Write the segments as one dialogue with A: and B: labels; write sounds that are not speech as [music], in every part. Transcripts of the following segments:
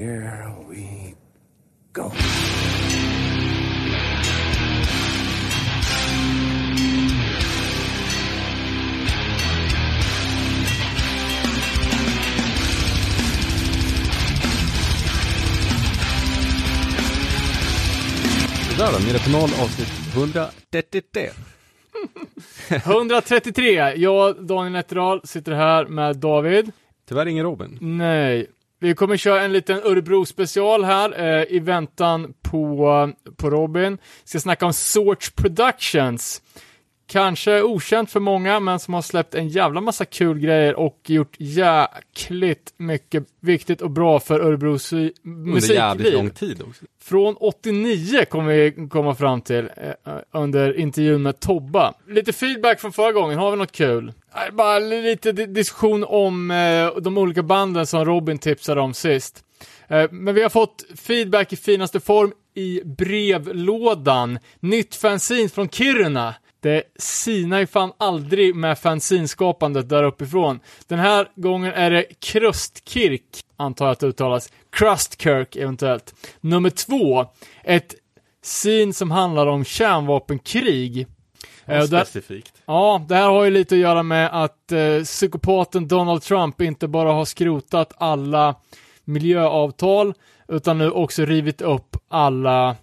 A: here we go.
B: Sådär då, Mirapenal avsnitt 133.
C: 133. [laughs] Jag, Daniel Nätterdal, sitter här med David.
B: Tyvärr ingen Robin.
C: Nej. Vi kommer köra en liten Örebro-special här eh, i väntan på, på Robin. Ska snacka om Sorts Productions. Kanske okänt för många, men som har släppt en jävla massa kul grejer och gjort jäkligt mycket viktigt och bra för Örebros i-
B: Under jävligt
C: musikliv.
B: lång tid också.
C: Från 89 kommer vi komma fram till eh, under intervjun med Tobba. Lite feedback från förra gången, har vi något kul? Eh, Bara lite di- diskussion om eh, de olika banden som Robin tipsade om sist. Eh, men vi har fått feedback i finaste form i brevlådan. Nytt fanzine från Kiruna. Det sinar ju fan aldrig med fanzinskapandet där uppifrån. Den här gången är det Krustkirk, antar jag att det uttalas. Krustkirk eventuellt. Nummer två, ett sin som handlar om kärnvapenkrig. Eh, och där,
B: Specifikt.
C: Ja, det här har ju lite att göra med att eh, psykopaten Donald Trump inte bara har skrotat alla miljöavtal, utan nu också rivit upp alla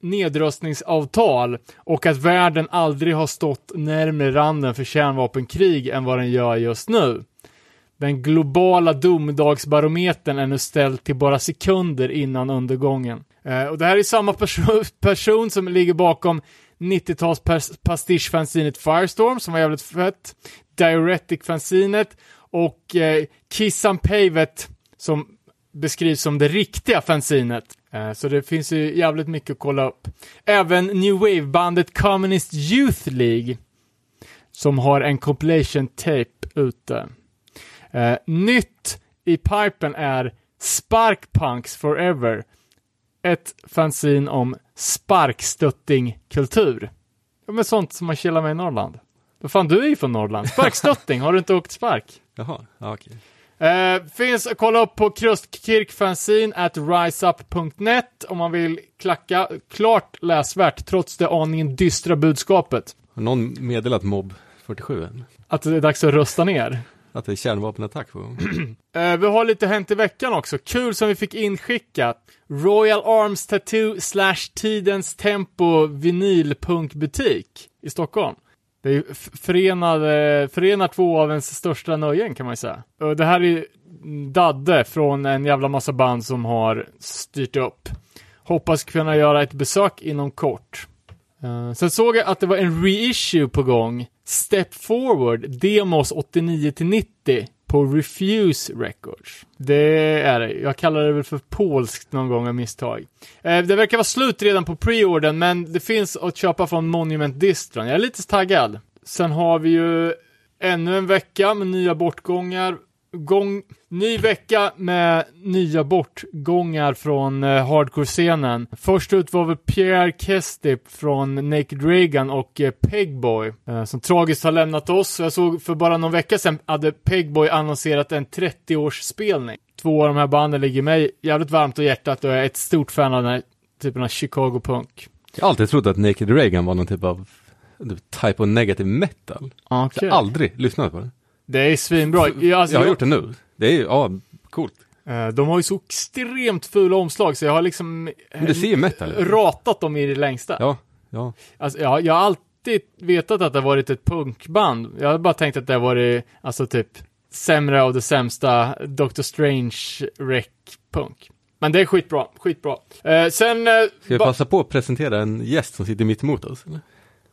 C: nedrustningsavtal och att världen aldrig har stått närmare randen för kärnvapenkrig än vad den gör just nu. Den globala domedagsbarometern är nu ställd till bara sekunder innan undergången. Eh, och det här är samma perso [laughs] person som ligger bakom 90-tals pastischfanzinet Firestorm som var jävligt fett, Diuretic-fanzinet och eh, Kiss and Pavet som beskrivs som det riktiga fanzinet. Eh, så det finns ju jävligt mycket att kolla upp. Även New Wave-bandet Communist Youth League som har en compilation tape ute. Eh, nytt i pipen är Sparkpunks Forever. Ett fanzine om sparkstöttingkultur. Ja, men sånt som man chillar med i Norrland. Vad fan, du är ju från Norrland. Sparkstötting, har du inte åkt spark? [laughs]
B: Jaha, ja, okej.
C: Eh, finns att kolla upp på Krustkirkfanzine at riseup.net om man vill klacka. Klart läsvärt, trots det aningen dystra budskapet.
B: Har någon meddelat Mobb 47 än?
C: Att det är dags att rösta ner.
B: Att det är kärnvapenattack på gång? [clears throat]
C: Eh, vi har lite hänt i veckan också. Kul som vi fick inskickat. Royal Arms Tattoo slash Tidens Tempo vinylpunkbutik i Stockholm. Det förenar, förenar två av ens största nöjen kan man ju säga. Och det här är Dadde från en jävla massa band som har styrt upp. Hoppas kunna göra ett besök inom kort. Uh, sen såg jag att det var en reissue på gång. Step Forward, Demos 89-90 på Refuse Records. Det är det. Jag kallar det väl för polskt någon gång av misstag. Eh, det verkar vara slut redan på preordern, men det finns att köpa från Monument Distron. Jag är lite taggad. Sen har vi ju ännu en vecka med nya bortgångar. Gång, ny vecka med nya bortgångar från eh, hardcore-scenen. Först ut var väl Pierre Kestip från Naked Reagan och eh, Pegboy, eh, som tragiskt har lämnat oss. Jag såg för bara någon vecka sedan hade Pegboy annonserat en 30-årsspelning. Två av de här banden ligger mig jävligt varmt om hjärtat och jag är ett stort fan av den här typen av Chicago-punk.
B: Jag har alltid trott att Naked Reagan var någon typ av type of negative metal. Jag
C: Okej.
B: har aldrig lyssnat på det.
C: Det är svinbra. Ja, alltså,
B: jag har gjort det nu. Det är ju, ja, coolt.
C: Eh, De har ju så extremt fula omslag så jag har liksom
B: Men det ser metal
C: ratat dem i det längsta.
B: Ja, ja.
C: Alltså, jag, jag har alltid vetat att det har varit ett punkband. Jag har bara tänkt att det har varit, alltså typ, sämre av det sämsta Doctor Strange rec punk. Men det är skitbra, skitbra. Eh, sen... Eh,
B: Ska vi passa på att presentera en gäst som sitter mitt emot oss? Eller?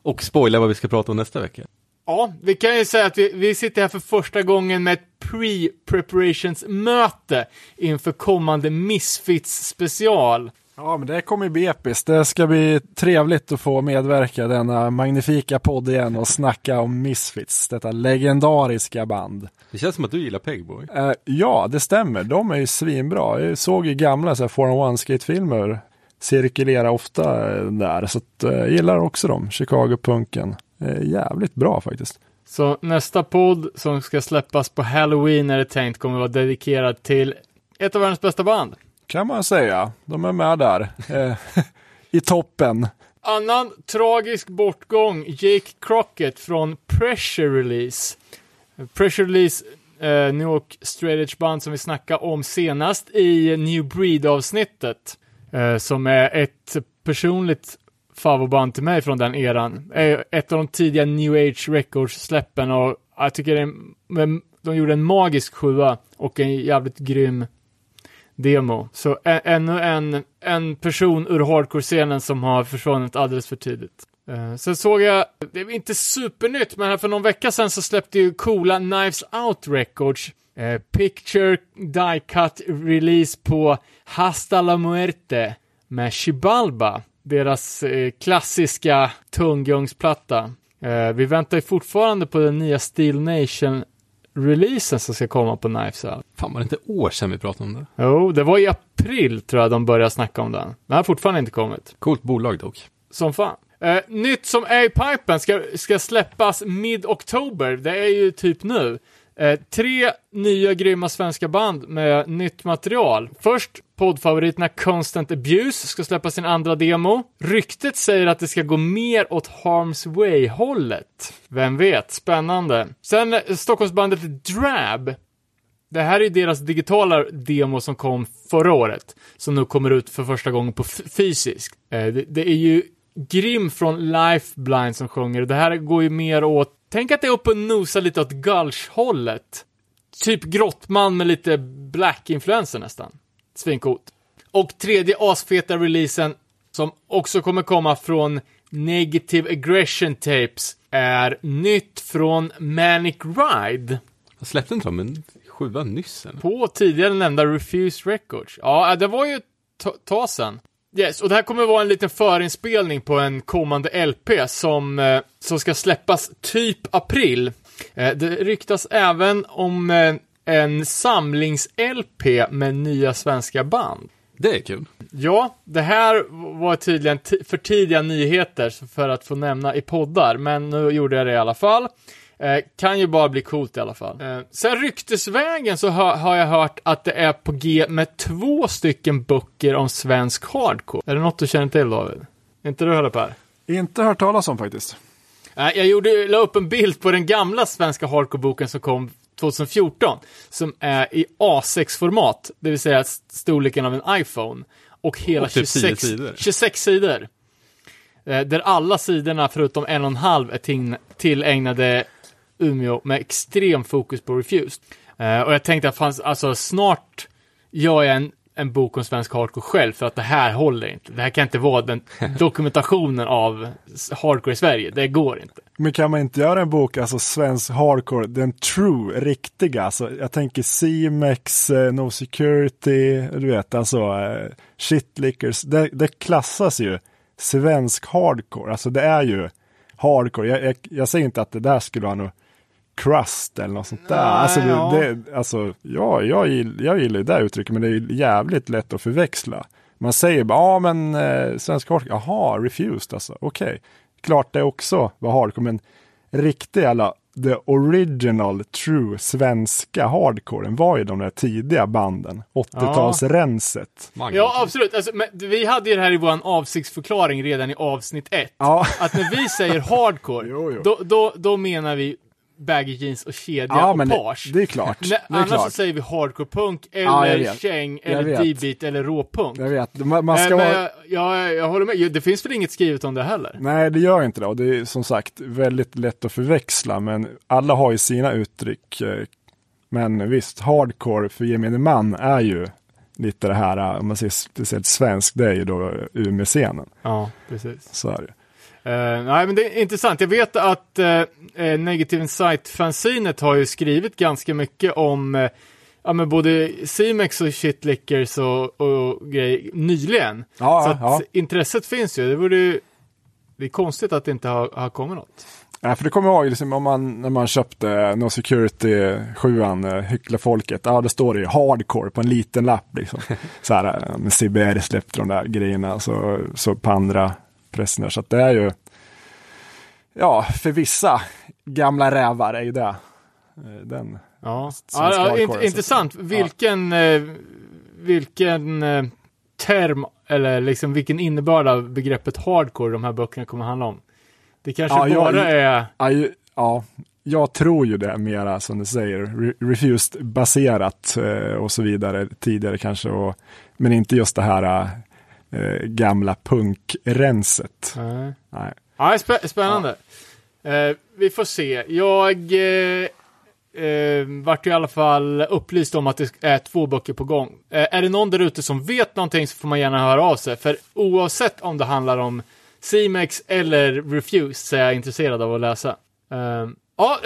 B: Och spoila vad vi ska prata om nästa vecka.
C: Ja, vi kan ju säga att vi, vi sitter här för första gången med ett pre-preparations-möte inför kommande Misfits special.
D: Ja, men det kommer ju bli episkt. Det ska bli trevligt att få medverka i denna magnifika podd igen och snacka om Misfits, detta legendariska band.
B: Det känns som att du gillar Pegboy.
D: Eh, ja, det stämmer. De är ju svinbra. Jag såg ju gamla så här 401 skate-filmer cirkulera ofta eh, där, så att, eh, jag gillar också dem, Chicago-punken. Eh, jävligt bra faktiskt.
C: Så nästa podd som ska släppas på Halloween är det tänkt kommer vara dedikerad till ett av världens bästa band.
D: kan man säga. De är med där. Eh, [laughs] I toppen.
C: Annan tragisk bortgång, Jake Crockett från Pressure Release. Pressure Release, eh, New York Straight Edge Band som vi snackade om senast i New Breed-avsnittet. Eh, som är ett personligt favoritband till mig från den eran. Ett av de tidiga New Age Records-släppen och jag tycker det de gjorde en magisk sjua och en jävligt grym demo. Så ä- ännu en, en person ur hardcore-scenen som har försvunnit alldeles för tidigt. Eh, sen såg jag, det är inte supernytt, men här för någon vecka sedan så släppte ju coola Knives Out Records eh, Picture Die Cut release på Hasta la Muerte med Chibalba, deras eh, klassiska tunggungsplatta. Eh, vi väntar ju fortfarande på den nya Steel Nation releasen som ska komma på Knives Out.
B: Fan var det inte år sedan vi pratade om det?
C: Jo, det var i april tror jag de började snacka om den. Den har fortfarande inte kommit.
B: Coolt bolag dock.
C: Som fan. Eh, nytt som är i pipen ska, ska släppas mid-oktober. Det är ju typ nu. Eh, tre nya grymma svenska band med nytt material. Först poddfavoriterna Constant Abuse ska släppa sin andra demo. Ryktet säger att det ska gå mer åt Harms Way-hållet. Vem vet? Spännande. Sen eh, Stockholmsbandet Drab det här är deras digitala demo som kom förra året, som nu kommer ut för första gången på fysiskt. Eh, det, det är ju Grim från Lifeline som sjunger, och det här går ju mer åt, tänk att det är uppe och nosar lite åt Gulch-hållet. Typ Grottman med lite black-influenser nästan. Svincoolt. Och tredje asfeta releasen, som också kommer komma från Negative Aggression Tapes, är nytt från Manic Ride.
B: Jag släppte inte de en sjua nyss eller?
C: På tidigare nämnda Refused Records. Ja, det var ju ett ta- tag sedan. Yes, och det här kommer vara en liten förinspelning på en kommande LP som, eh, som ska släppas typ april. Eh, det ryktas även om eh, en samlings-LP med nya svenska band.
B: Det är kul.
C: Ja, det här var tydligen för tidiga nyheter för att få nämna i poddar, men nu gjorde jag det i alla fall. Eh, kan ju bara bli coolt i alla fall. Eh, sen ryktesvägen så har, har jag hört att det är på G med två stycken böcker om svensk hardcore. Är det något du känner till David? Inte du heller Per?
D: Inte hört talas om faktiskt.
C: Nej, jag gjorde, la upp en bild på den gamla svenska hardcore-boken som kom 2014, som är i A6-format, det vill säga st- storleken av en iPhone, och hela
B: Och typ 10
C: 26,
B: sidor.
C: 26 sidor. Eh, där alla sidorna, förutom en och en halv, är tillägnade Umeå med extrem fokus på Refused. Eh, och jag tänkte att fanns, alltså snart gör jag en, en bok om svensk hardcore själv, för att det här håller inte. Det här kan inte vara den [laughs] dokumentationen av hardcore i Sverige. Det går inte.
D: Men kan man inte göra en bok, alltså svensk hardcore, den true, riktiga, alltså jag tänker C-Mex, eh, No Security, du vet, alltså eh, Shitlickers, det, det klassas ju svensk hardcore, alltså det är ju hardcore, jag, jag, jag säger inte att det där skulle vara något crust eller något sånt där.
C: Nej,
D: alltså, det,
C: ja.
D: det, alltså ja, jag, gill, jag gillar det uttrycket, men det är ju jävligt lätt att förväxla. Man säger bara, ja men eh, svensk hardcore, jaha, refused alltså, okej. Klart det också var hardcore, men riktig alla, the original true svenska hardcoren var ju de där tidiga banden, 80-talsrenset.
C: Ja, absolut. Alltså, men vi hade ju det här i vår avsiktsförklaring redan i avsnitt ett.
D: Ja.
C: Att när vi säger hardcore, [laughs]
D: Jo, jo.
C: Då, då, då menar vi baggy jeans och kedja
D: Ja,
C: och
D: men det,
C: page.
D: det är klart.
C: Nej,
D: Det är
C: annars så
D: klart.
C: säger vi hardcore punk
D: Ja,
C: eller
D: vet.
C: käng eller. D-beat eller råpunk.
D: Jag vet, man, man ska
C: Eh,
D: vara...
C: men jag, jag, jag håller med, det finns väl inget skrivet om det heller?
D: Nej, det gör inte det. Och det är som sagt väldigt lätt att förväxla, men alla har ju sina uttryck. eh, Men visst, hardcore för gemene man är ju lite det här, eh, om man säger speciellt svensk, det är ju då Umeå-scenen.
C: Ja, precis.
D: Så är det.
C: Eh, nej, men det är intressant. Jag vet att uh, Negative Insight-fanzinet har ju skrivit ganska mycket om eh, ja, men både Simex och Shitlickers och, och grejer nyligen.
D: Ja,
C: Så
D: ja,
C: intresset finns ju. Det vore ju det är konstigt att det inte har, har kommit något.
D: Ja, för det kommer jag ihåg liksom, om man, när man köpte No Security 7 uh, Hyckla folket, ja det står det ju hardcore på en liten lapp liksom. [laughs] så här, med CBR släppte de där grejerna så, så på andra presser. Så att det är ju, ja, för vissa gamla rävar är ju det. eh, Den.
C: Ja, ja, ja int- intressant. Vilken, eh, vilken eh, term eller liksom vilken innebörd av begreppet hardcore de här böckerna kommer handla om. Det kanske
D: Ja, jag-
C: bara är...
D: Ja, ju- ja, jag tror ju det mera som du säger, re- refused baserat eh, och så vidare tidigare kanske. Och, men inte just det här eh, gamla punkrenset.
C: Nej.
D: Nej.
C: Ja, spä- spännande. Eh, vi får se. Jag eh, eh, vart i alla fall upplyst om att det är två böcker på gång. Eh, är det någon där ute som vet någonting så får man gärna höra av sig. För oavsett om det handlar om C-Mex eller Refuse så är jag intresserad av att läsa. Eh, ja,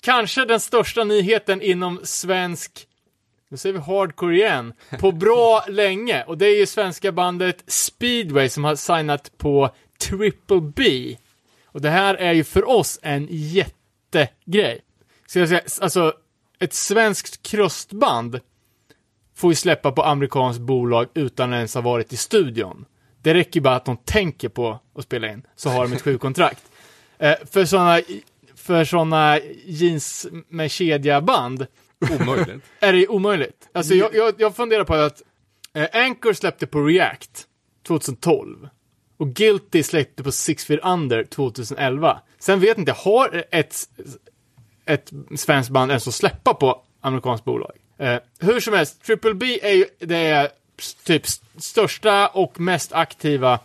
C: kanske den största nyheten inom svensk nu säger vi hardcore igen. På bra [laughs] länge. Och det är ju svenska bandet Speedway som har signat på Triple B. Och det här är ju för oss en jättegrej. Så jag säga, alltså, ett svenskt krustband får ju släppa på amerikanskt bolag utan att ens ha varit i studion. Det räcker ju bara att de tänker på att spela in, så har de ett skivkontrakt. [laughs] Eh, för sådana för såna jeans med kedja-band
B: Omöjligt. [laughs]
C: är det omöjligt. Alltså jag, jag, jag funderar på att eh, Anchor släppte på React 2012 och Guilty släppte på Six Feet Under 2011. Sen vet inte, har ett, ett svenskt band ens att släppa på amerikanskt bolag? Eh, hur som helst, Triple B är ju det är typ största och mest aktiva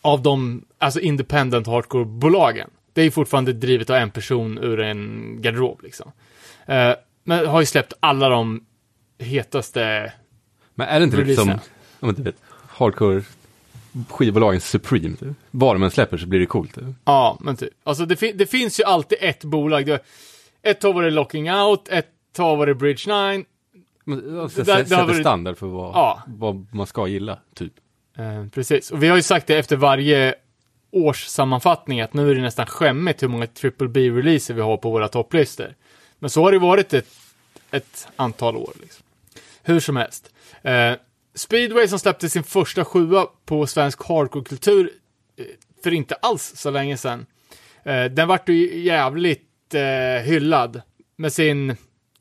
C: av de alltså independent hardcore-bolagen. Det är ju fortfarande drivet av en person ur en garderob liksom. Eh, men har ju släppt alla de hetaste
B: Men är det inte lite som, men du vet, hardcore skivbolagen Supreme? Typ. Bara man släpper så blir det coolt. Typ.
C: Ja, men typ. Alltså det, fin- det finns ju alltid ett bolag. Det, ett har varit Locking Out, ett har varit Bridge 9.
B: Men, alltså,
C: Det det
B: sätter
C: varit-
B: standard för vad,
C: Ja.
B: vad man ska gilla, typ.
C: Eh, precis. Och vi har ju sagt det efter varje årssammanfattning att nu är det nästan skämmigt hur många Triple B-releaser vi har på våra topplistor. Men så har det varit ett, ett antal år. Liksom. Hur som helst. Eh, Speedway som släppte sin första sjua på svensk hardcore-kultur eh, för inte alls så länge sedan. Eh, den vart ju jävligt eh, hyllad med sin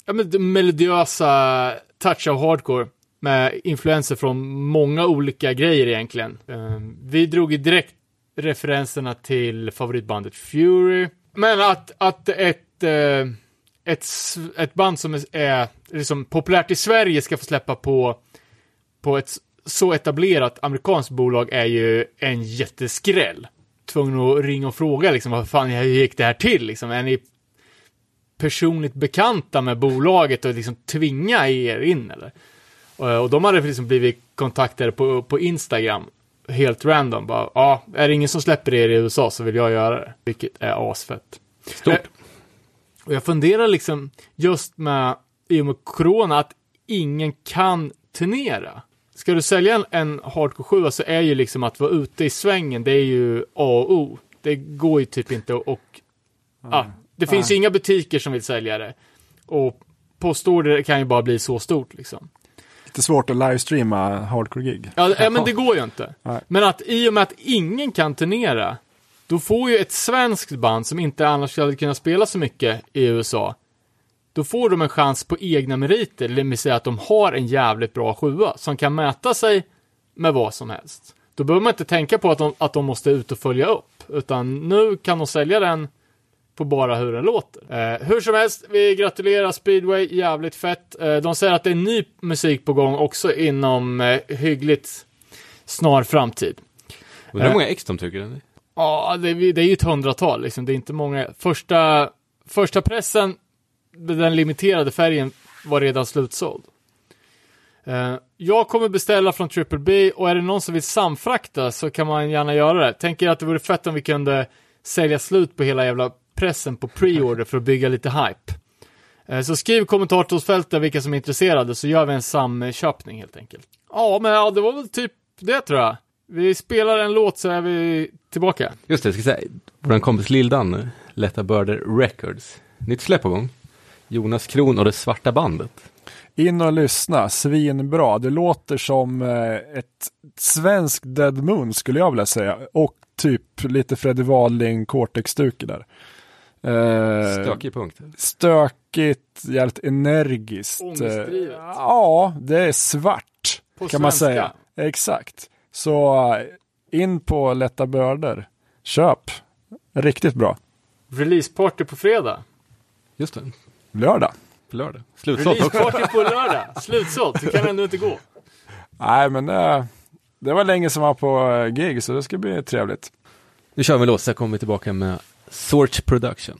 C: ja, men, melodiösa touch av hardcore med influenser från många olika grejer egentligen. Eh, vi drog ju direkt referenserna till favoritbandet Fury. Men att, att ett, eh, ett, ett band som är, är liksom populärt i Sverige ska få släppa på, på ett så etablerat amerikanskt bolag är ju en jätteskräll. Tvungen att ringa och fråga liksom, vad fan, hur gick det här till liksom? Är ni personligt bekanta med bolaget och liksom tvinga er in eller? Och, och de hade liksom blivit kontaktade på, på Instagram helt random. Bara, ja, är det ingen som släpper er i USA så vill jag göra det. Vilket är asfett.
B: Stort.
C: Och jag funderar liksom just med, i och med corona, att ingen kan turnera. Ska du sälja en, en hardcore 7 så är ju liksom att vara ute i svängen, det är ju A och O. Det går ju typ inte och, ah, det finns ju inga butiker som vill sälja det. Och postorder kan ju bara bli så stort liksom.
D: Lite svårt att livestreama hardcore-gig.
C: Ja, ja, men det [laughs] går ju inte.
D: Nej.
C: Men att i och med att ingen kan turnera, då får ju ett svenskt band som inte annars hade kunnat spela så mycket i USA, då får de en chans på egna meriter, det vill säga att de har en jävligt bra sjua som kan mäta sig med vad som helst. Då behöver man inte tänka på att de, att de måste ut och följa upp, utan nu kan de sälja den på bara hur den låter. Eh, hur som helst, vi gratulerar Speedway, jävligt fett. Eh, de säger att det är ny musik på gång också inom eh, hyggligt snar framtid.
B: Undrar hur många ex de tycker den är.
C: Ja, det, är- det är ju ett hundratal liksom. Det är inte många. Första, första pressen, den limiterade färgen, var redan slutsåld. Eh, jag kommer beställa från Triple B och är det någon som vill samfrakta så kan man gärna göra det. Tänker att det vore fett om vi kunde sälja slut på hela jävla pressen på preorder för att bygga lite hype. Eh, så skriv kommentarsfältet vilka som är intresserade så gör vi en samköpning helt enkelt. Ja, men ja, det var väl typ det tror jag. Vi spelar en låt så är vi tillbaka.
B: Just det, jag ska säga, vår kompis Lildan, Lätta Börder Records. Nytt släpp på gång. Jonas Kron och det svarta bandet.
D: In och lyssna, svinbra. Det låter som eh, ett svenskt Dead Moon skulle jag vilja säga. Och typ lite Freddie Wadling Cortex-stuke där. Eh,
E: Stökig punkt.
D: Stökigt, jävligt energiskt.
C: Ångestdrivet.
D: Ja, det är svart
C: På
D: kan man
C: svenska.
D: säga. Exakt. Så eh, in på lätta bördor. Köp. Riktigt bra.
C: Releaseparty på fredag.
E: Just det.
D: Lördag.
E: På lördag. Slutsålt också.
C: Releaseparty på lördag. [laughs] Slutsålt. Det kan ändå inte gå.
D: Nej, men eh, det var länge som var på eh, gig så det ska bli trevligt.
E: Nu kör vi låt, så kommer vi tillbaka med Sorch Production.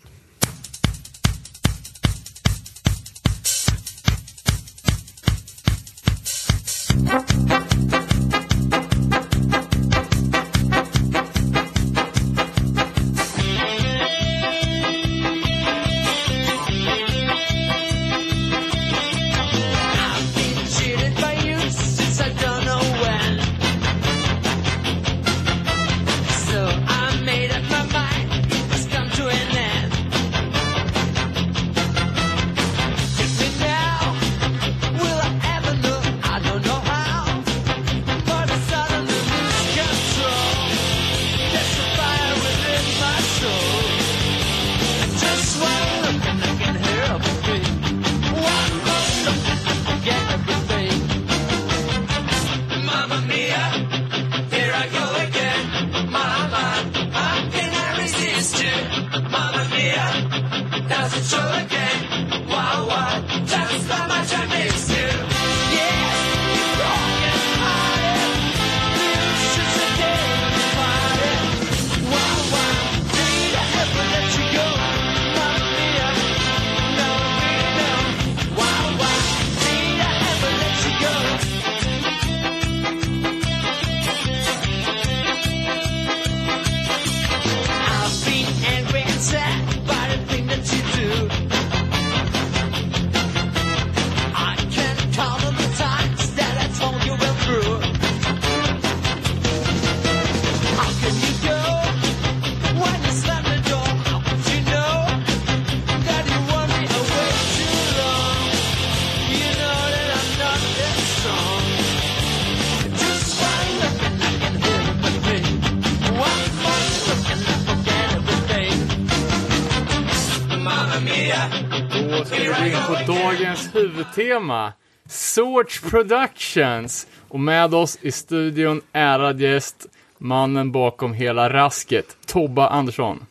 C: Huvudtema. Sorts Productions. Och med oss i studion, ärad gäst, mannen bakom hela rasket, Tobba Andersson.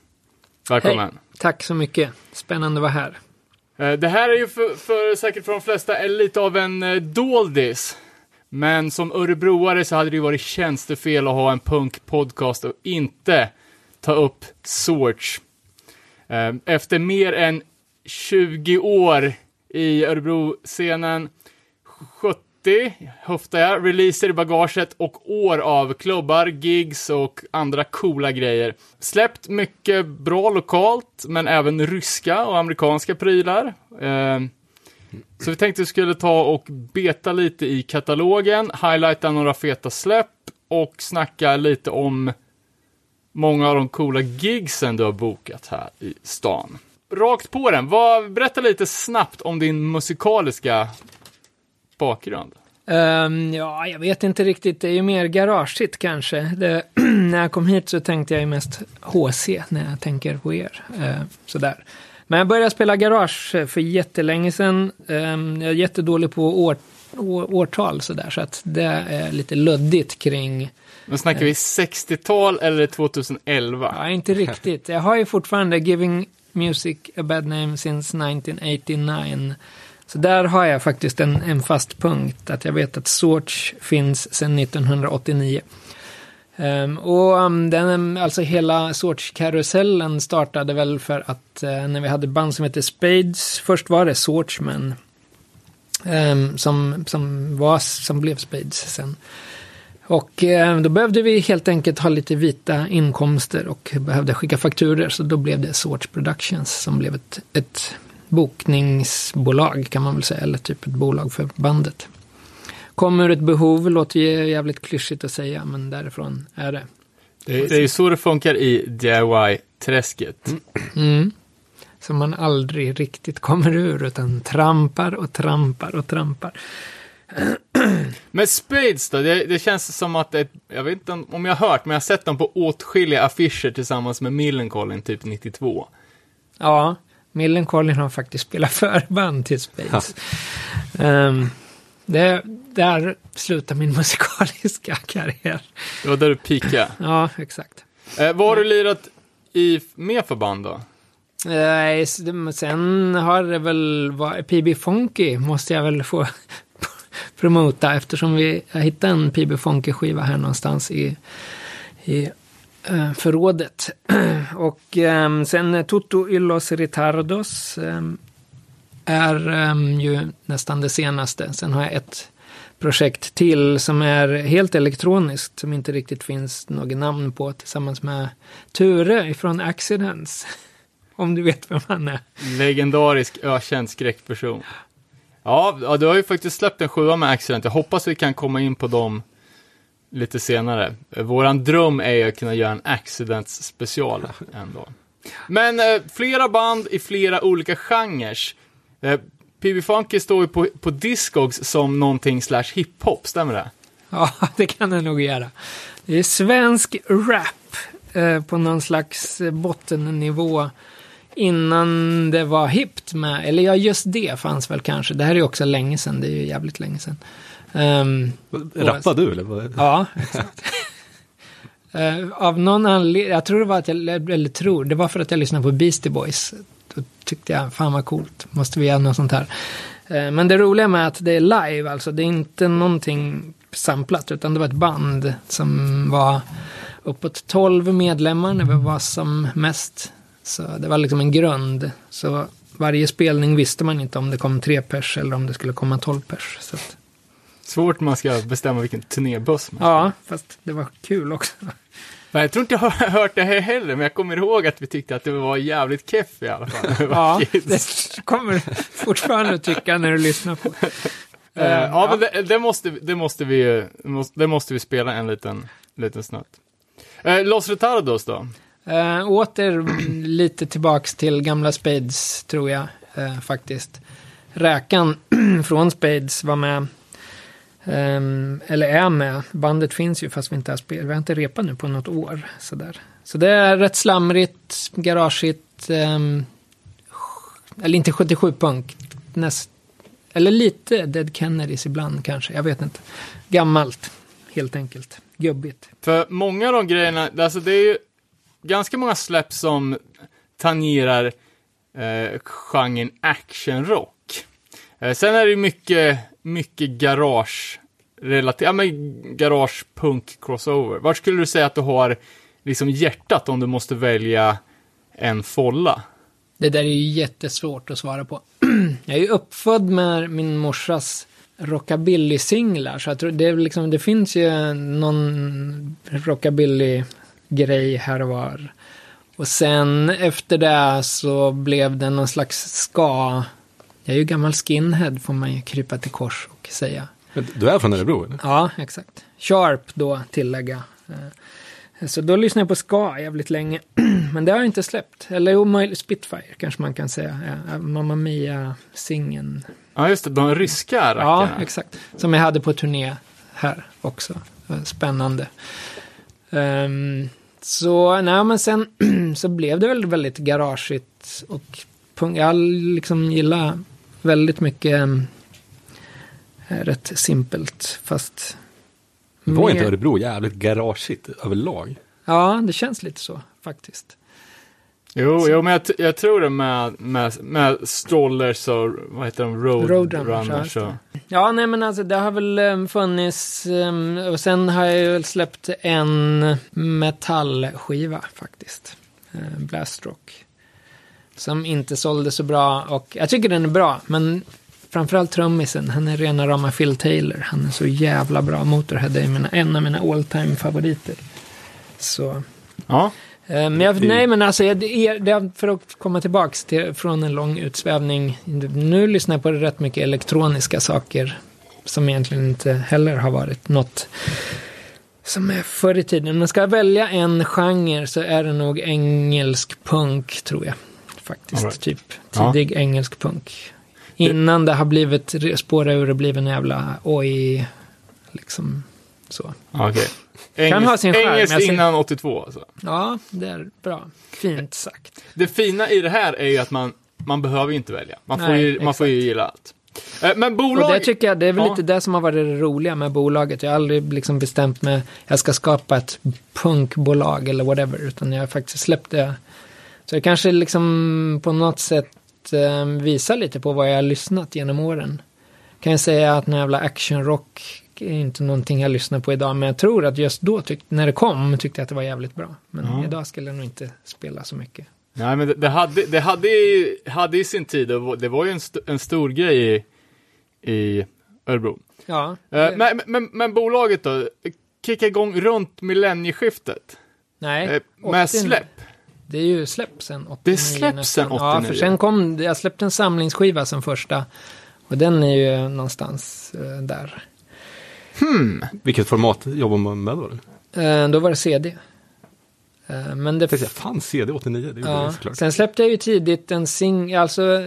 C: Välkommen.
F: Hej. Tack så mycket. Spännande att vara här.
C: Eh, Det här är ju för, för säkert för de flesta lite av en eh, doldis. Men som örebroare så hade det ju varit tjänstefel att ha en punkpodcast och inte ta upp Sorts. Eh, Efter mer än 20 år i Örebro-scenen, 70 höftar jag, releaser i bagaget och år av klubbar, gigs och andra coola grejer. Släppt mycket bra lokalt, men även ryska och amerikanska prylar. Eh, så vi tänkte vi skulle ta och beta lite i katalogen, highlighta några feta släpp och snacka lite om många av de coola gigsen du har bokat här i stan. Rakt på den, vad, berätta lite snabbt om din musikaliska bakgrund.
F: Ehm, ja, jag vet inte riktigt. Det är ju mer garageigt kanske. Det, [clears throat] när jag kom hit så tänkte jag ju mest HC när jag tänker på er. Uh, sådär. Men jag började spela garage för jättelänge sedan. Ehm, jag är jättedålig på år, år, årtal sådär. Så att det är lite luddigt kring
C: Men snackar vi 60-tal eller 2011?
F: Ja, inte riktigt. Jag har ju fortfarande Giving Music a Bad Name since 1989. Så där har jag faktiskt en, en fast punkt, att jag vet att Sorts finns sedan 1989. Um, ehm, och um, den, ehm, alltså hela Sorts-karusellen startade väl för att uh, när vi hade band som hette Spades, först var det Sorts men um, som, som, var, som blev Spades sen. Och eh, då behövde vi helt enkelt ha lite vita inkomster och behövde skicka fakturer. Så då blev det Sorts Productions som blev ett, ett bokningsbolag kan man väl säga. Eller typ ett bolag för bandet. Kom ur ett behov, låter ju jävligt klyschigt att säga, men därifrån är det.
C: Det är, det är ju så det funkar i DIY-träsket.
F: Mm. Som man aldrig riktigt kommer ur, utan trampar och trampar och trampar. [clears throat]
C: Men Spades då, det, det känns som att det, jag vet inte om jag har hört, men jag har sett dem på åtskilliga affischer tillsammans med Millencolin typ 92.
F: Ja, Millencolin har faktiskt spelat förband till Spades. [laughs] Ehm, det, där slutar min musikaliska [laughs] karriär.
C: Det var där du peakade.
F: Ja, exakt.
C: Eh, vad har du lirat i mer förband då?
F: Nej, sen har det väl varit PB Funky måste jag väl få promota eftersom vi jag hittade en PB Fonke skiva här någonstans i, i eh, förrådet. [clears throat] Och ehm, eh, sen Toto Illos Ritardos eh, är eh, ju nästan det senaste. Sen har jag ett projekt till som är helt elektroniskt som inte riktigt finns något namn på tillsammans med Ture från Accidents. [laughs] Om du vet vem han är.
C: Legendarisk ökänd skräckperson. Ja, du har ju faktiskt släppt en sjua med Accident. Jag hoppas vi kan komma in på dem lite senare. Våran dröm är ju att kunna göra en Accidents special [laughs] en dag. Men eh, flera band i flera olika genrer. Eh, PB Funky står ju på, på Discogs som någonting slash hiphop, stämmer det?
F: Ja, [laughs] det kan det nog göra. Det är svensk rap eh, på någon slags bottennivå innan det var hippt med, eller ja, just det fanns väl kanske. Det här är också länge sedan, det är ju jävligt länge sedan. Ehm,
B: Rappar du eller? vad?
F: ja, exakt. [laughs] Eh, av någon anledning, jag tror det var att jag, eller tror, det var för att jag lyssnade på Beastie Boys. Då tyckte jag, fan vad coolt, måste vi göra något sånt här. Eh, men det roliga med att det är live, alltså det är inte någonting samplat, utan det var ett band som var uppåt 12 medlemmar när vi var som mest. Så det var liksom en grund. Så varje spelning visste man inte om det kom tre pers eller om det skulle komma 12 pers. Så att,
C: Svårt man ska bestämma vilken turnébuss man
F: ja, fast det var kul också.
C: Men jag tror inte jag har [laughs] hört det här heller, men jag kommer ihåg att vi tyckte att det var jävligt keff i alla fall. [laughs]
F: Ja,
C: kids.
F: det kommer du fortfarande att tycka när du lyssnar på.
C: Eh, ja, men det, det, måste, det, måste vi, det måste vi spela en liten, liten snutt. Eh, Los Retardos då?
F: Uh, åter lite tillbaks till gamla Spades, tror jag, uh, faktiskt. Räkan [clears throat] från Spades var med, um, eller är med. Bandet finns ju fast vi inte har spelat, vi har inte repat nu på något år. Sådär. Så det är rätt slamrigt, garageigt, um, ehm, eller inte 77-punk, näst, eller lite Dead Kennedys ibland kanske, jag vet inte. Gammalt, helt enkelt. Gubbigt.
C: För många av de grejerna, alltså det är ju ganska många släpp som tangerar eh, genren actionrock. Eh, sen är det ju mycket, mycket garage relaterat, ja men garage punk crossover. Vart skulle du säga att du har liksom hjärtat om du måste välja en folla?
F: Det där är ju jättesvårt att svara på. [clears throat] jag är ju uppfödd med min morsas rockabilly-singlar, så jag tror det, är liksom, det finns ju någon rockabilly rockabilly-grej här och var. Och sen efter det så blev det någon slags ska. Jag är ju gammal skinhead får man ju krypa till kors och säga.
B: Du är från Örebro eller?
F: Ja, exakt. Sharp då, tillägga. Eh, Så då lyssnade jag på ska jävligt länge. [clears throat] Men det har jag inte släppt. Eller jo, Spitfire kanske man kan säga. Ja, Mamma Mia-singeln.
C: Ja just det, de ryska
F: Ja,
C: rackarna.
F: exakt. Som jag hade på turné här också. Eh, Spännande. Ehm, så, nej men sen [clears throat] så blev det väl väldigt garageigt och. Jag liksom gillar väldigt mycket eh, rätt simpelt fast
B: Var inte
F: mer-
B: Örebro jävligt garageigt överlag?
F: Ja, det känns lite så faktiskt.
C: Jo, jo men jag, jag tror det med, med, med strollers och vad heter de, road,
F: Roadrunners, ja,
C: runners och...
F: Ja, nej men alltså det har väl um, funnits um, och sen har jag ju väl släppt en metallskiva faktiskt. Uh, Blastrock. Som inte sålde så bra och jag tycker den är bra men framförallt trummisen, han är rena rama Phil Taylor. Han är så jävla bra. Motorhead är mina, en av mina all time favoriter. Så
C: Ja,
F: Men jag, nej, men alltså, jag- det det för att komma tillbaks till, från en lång utsvävning. Nu lyssnar jag på rätt mycket elektroniska saker som egentligen inte heller har varit något som är förr i tiden. Man ska välja en genre så är det nog engelsk punk, tror jag. Faktiskt,
C: right.
F: typ
C: Ja.
F: tidig engelsk punk. Innan det har blivit, spåra ur och blivit en jävla oj, liksom Så.
C: Okej.
F: Kan ha sin charm,
C: Engelskt innan 82 alltså.
F: Ja, det är bra. Fint sagt.
C: Det fina i det här är ju att man, man behöver ju inte välja. Man får,
F: Nej,
C: ju, man får ju gilla allt. Eh, Men bolag...
F: Och det tycker jag, det är väl
C: Ja.
F: lite det som har varit det roliga med bolaget. Jag har aldrig liksom bestämt mig, jag ska skapa ett punkbolag eller whatever, utan jag har faktiskt släppt det. Så jag kanske liksom på något sätt eh, visar lite på vad jag har lyssnat genom åren. Kan jag säga att någon jävla actionrock är inte någonting jag lyssnar på idag, men jag tror att just då, tyck, när det kom, tyckte jag att det var jävligt bra. Men
C: Ja.
F: idag skulle jag nog inte spela så mycket.
C: Nej, men det, det, hade, det hade, i- hade i sin tid, och det var ju en, st- en stor grej i, i Örebro.
F: Ja,
C: Eh, men, men, men bolaget då, kicka igång runt millennieskiftet.
F: nej.
C: Eh,
F: 80
C: med släpp.
F: Det är ju släpp sen 89.
C: Det släpps sen
F: nästan. Ja,
C: 89.
F: för sen kom, jag släppte en samlingsskiva som första. Och den är ju någonstans eh, där.
B: Vilket format jobbar man med då?
F: Eh, då var det CD. Eh, men det...
B: Jag fan CD 89, det
F: Ja.
B: såklart.
F: Sen släppte jag ju tidigt en sing, alltså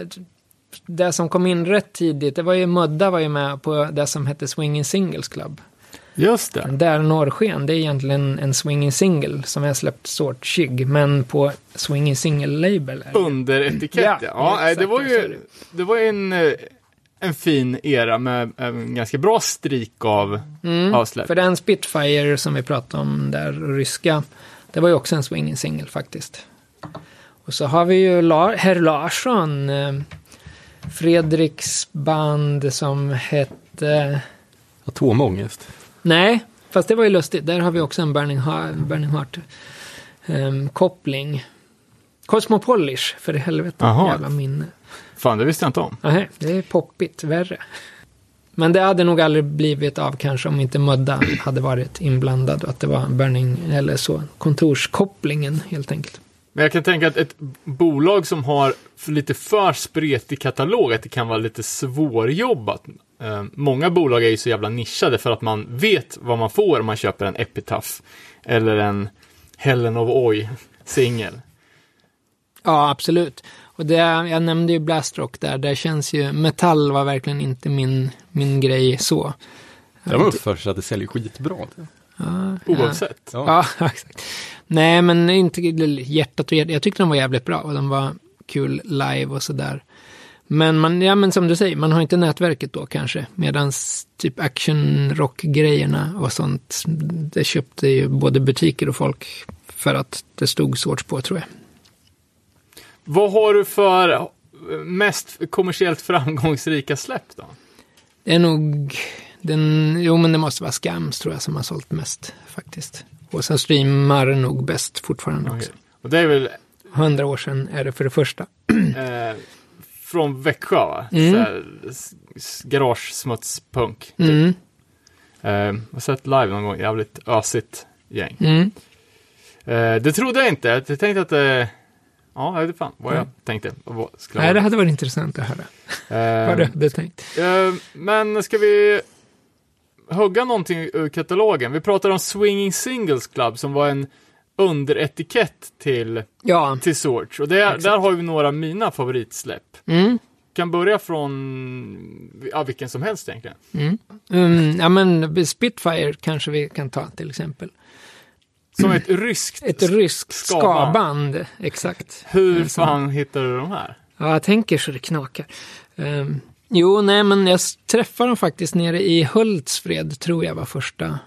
F: det som kom in rätt tidigt, det var ju Mudda var ju med på det som hette Swinging Singles Club.
C: Just det.
F: Där Norrsken, det är egentligen en Swinging Single som jag släppt sort Chig, men på Swinging Single-label. är det.
C: Under etikett, ja.
F: Ja,
C: ja det var ju
F: det.
C: var ju en, eh, en fin era med en ganska bra strik av,
F: Mm,
C: av släpp.
F: För den Spitfire som vi pratade om där, ryska, det var ju också en swinging single faktiskt. Och så har vi ju La- Herr Larsson, eh, Fredriks band som hette...
B: Atomångest.
F: Nej, fast det var ju lustigt. Där har vi också en Burning, Heart, Burning Heart koppling. Cosmopolish, för i helvete.
C: Jaha.
F: Jävla minne.
C: Fan, det visste jag inte om.
F: Nej, det är poppigt, värre. Men det hade nog aldrig blivit av kanske om inte Mudda hade varit inblandad och att det var Burning, eller så, kontorskopplingen helt enkelt.
C: Men jag kan tänka att ett bolag som har lite för spretig katalog, att det kan vara lite svårjobbat. Eh, många bolag är ju så jävla nischade för att man vet vad man får om man köper en Epitaph eller en Helen of Oi singel.
F: Ja, absolut. Och det, jag nämnde ju Blastrock där, där känns ju, metall var verkligen inte min, min grej så.
B: Det var för sig att det säljer skitbra.
F: Ja,
C: Oavsett.
B: Ja.
F: Ja, [laughs] exakt. Nej, men inte hjärtat och hjärtat. Jag tyckte de var jävligt bra och de var kul live och sådär. Men, man, ja, men som du säger, man har inte nätverket då kanske. Medan typ action rock-grejerna och sånt, det köpte ju både butiker och folk för att det stod svårt på tror jag.
C: Vad har du för eh, mest kommersiellt framgångsrika släpp då?
F: Det är nog den, jo men det måste vara Skams tror jag som har sålt mest faktiskt. Och sen streamar nog bäst fortfarande också.
C: Och det är väl
F: Hundra år sedan är det för det första. [clears throat]
C: eh, från Växjö va?
F: Mm.
C: Garagesmutspunk. Typ.
F: Mm,
C: Eh, jag har sett live någon gång, jävligt ösigt gäng.
F: mm.
C: Eh, det trodde jag inte. Jag tänkte att eh, Ja, jag vet fan vad jag
F: Mm.
C: tänkte. och Vad skulle
F: Nej, det hade varit intressant att höra
C: Eh,
F: vad du hade tänkt.
C: eh, men ska vi hugga någonting ur katalogen? Vi pratar om Swinging Singles Club som var en underetikett till,
F: Ja,
C: till Sorge. Och det,
F: Exakt.
C: där har vi några av mina favoritsläpp.
F: mm.
C: Kan börja från ja, vilken som helst egentligen.
F: Mm. Mm, ja, men Spitfire kanske vi kan ta till exempel.
C: Som ett ryskt.
F: Ett ryskt
C: Ska-band.
F: skaband, exakt.
C: Hur
F: som-
C: fan hittade du de här?
F: Ja, jag tänker så det knakar. Ehm, jo, nej, men jag träffade dem faktiskt nere i Hultsfred, tror jag var första,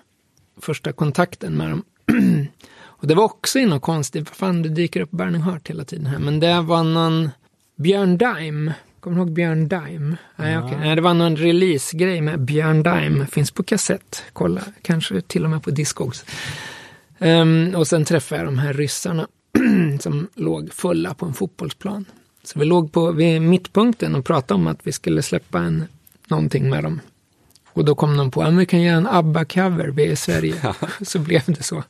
F: första kontakten med dem. [clears throat] och det var också i något konstigt, vad fan det dyker upp Burning Heart hela tiden här, men det var någon Björn Dime. Kommer du ihåg Björn Dime? Nej, okej. Nej, det var någon release-grej med Björn Dime. Finns på kassett. Kolla, kanske till och med på Discogs. Ehm, och sen träffade jag de här ryssarna [clears throat] som låg fulla på en fotbollsplan. Så vi låg på vid mittpunkten och pratade om att vi skulle släppa en, någonting med dem. Och då kom de på att vi kan göra en ABBA-cover, vi är i Sverige. [laughs] Så blev det så.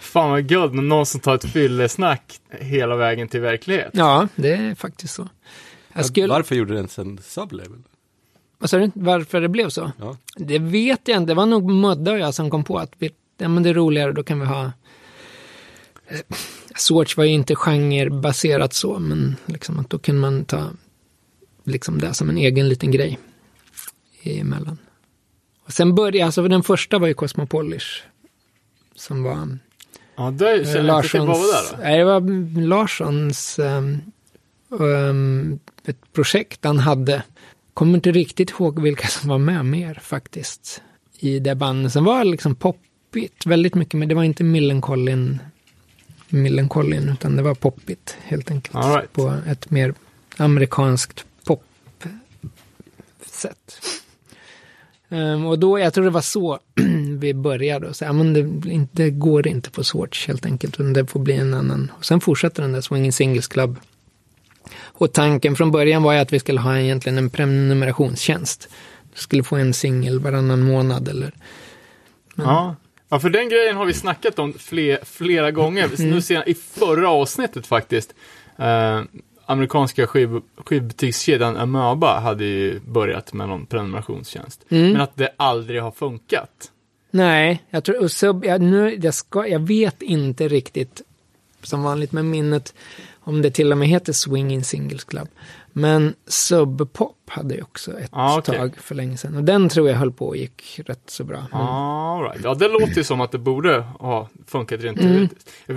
C: Fan vad guld när någon som tar ett fyllesnack hela vägen till verklighet.
F: Ja, det är faktiskt så. Jag skulle,
B: Varför gjorde den sen sublabel?
F: vad sa du? Varför det blev så?
B: Ja.
F: Det vet jag inte. Det var nog Mudda och jag som kom på att vi, ja, men det är roligare, då kan vi ha... Eh, Sorts var ju inte genrebaserat så, men liksom att då kan man ta liksom det som en egen liten grej emellan. Och sen började, alltså den första var ju Cosmopolish. Som var
C: Ja, det känner jag inte till. Vad var det då?
F: Nej, det var Larssons um, um, ett projekt han hade. Kommer inte riktigt ihåg vilka som var med mer faktiskt. I det bandet. Sen var det liksom poppigt väldigt mycket, men det var inte Millencolin Millencolin, utan det var poppigt helt enkelt.
C: Right.
F: På ett mer amerikanskt pop-sätt. Ehm, och då, jag tror det var så [clears throat] vi började. Så, ja, men det, det går inte på Swatch helt enkelt. Utan det får bli en annan. Och sen fortsätter den där Swinging Singles Club. Och tanken från början var ju att vi skulle ha egentligen en prenumerationstjänst. Du skulle få en singel varannan månad eller...
C: Ja. Ja, för den grejen har vi snackat om fler, flera gånger.
F: Mm.
C: Nu sen, I förra avsnittet faktiskt. Eh, amerikanska skiv, skivbutikskedjan Amöba hade ju börjat med någon prenumerationstjänst.
F: Mm.
C: Men att det aldrig har funkat.
F: Nej, jag tror, och sub, jag, nu, jag, ska, jag vet inte riktigt, som vanligt med minnet, om det till och med heter Swinging Singles Club. Men Sub Pop hade ju också ett
C: Ah, okej.
F: tag för länge sedan. Och den tror jag höll på och gick rätt så bra. Men,
C: All right. Ja, det låter ju som att det borde ha funkat rent
F: Mm.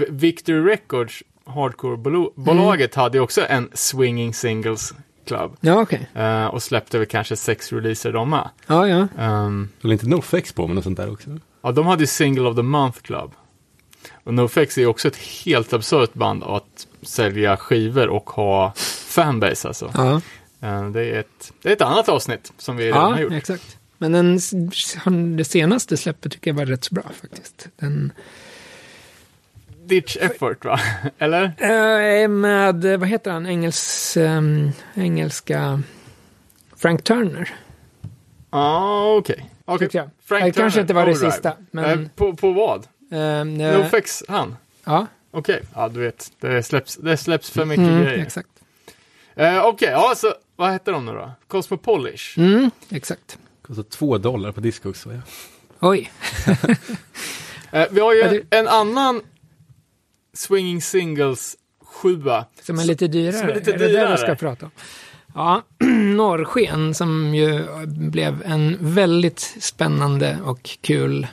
C: Victory Records, Hardcore-bolaget, hade ju också en Swinging Singles Club.
F: Ja, okej.
C: eh, och släppte väl kanske sex releaser de med.
F: Ja, ja.
C: Ehm,
B: Eller inte NoFX på med något sånt där också?
C: Ja, de hade ju Single of the Month Club. Och NoFX är ju också ett helt absurt band att sälja skivor och ha fanbase alltså.
F: Ja,
C: Eh, Det är ett, det är ett annat avsnitt som vi redan har
F: ja
C: gjort.
F: exakt. Men den, det senaste släppet tycker jag var rätt så bra faktiskt. Den,
C: Ditch Effort va? [laughs] Eller?
F: eh, med, vad heter han, Engels, ehm, engelska Frank Turner.
C: Ja, okej. Okej.
F: Tyckte jag.
C: Frank
F: det kanske inte var det
C: Overdrive.
F: sista. Men,
C: Eh, på, på vad?
F: ehm, eh,
C: NoFX, han?
F: ja,
C: Okej, ja du vet, det släpps, det släpps för mycket
F: mm,
C: grejer.
F: exakt.
C: Eh, Okej, ja så vad heter de nu då? Cosmopolish?
F: Mm, exakt.
B: Kostar två dollar på Discogs. så Ja.
F: Oj, [laughs]
C: Eh, vi har ju
F: Ja, det-
C: en annan Swinging Singles sjua.
F: som är lite dyrare.
C: som är lite
F: det det
C: dyrare.
F: vi ska prata om? Ja, [clears throat] Norrsken som ju blev en väldigt spännande och kul,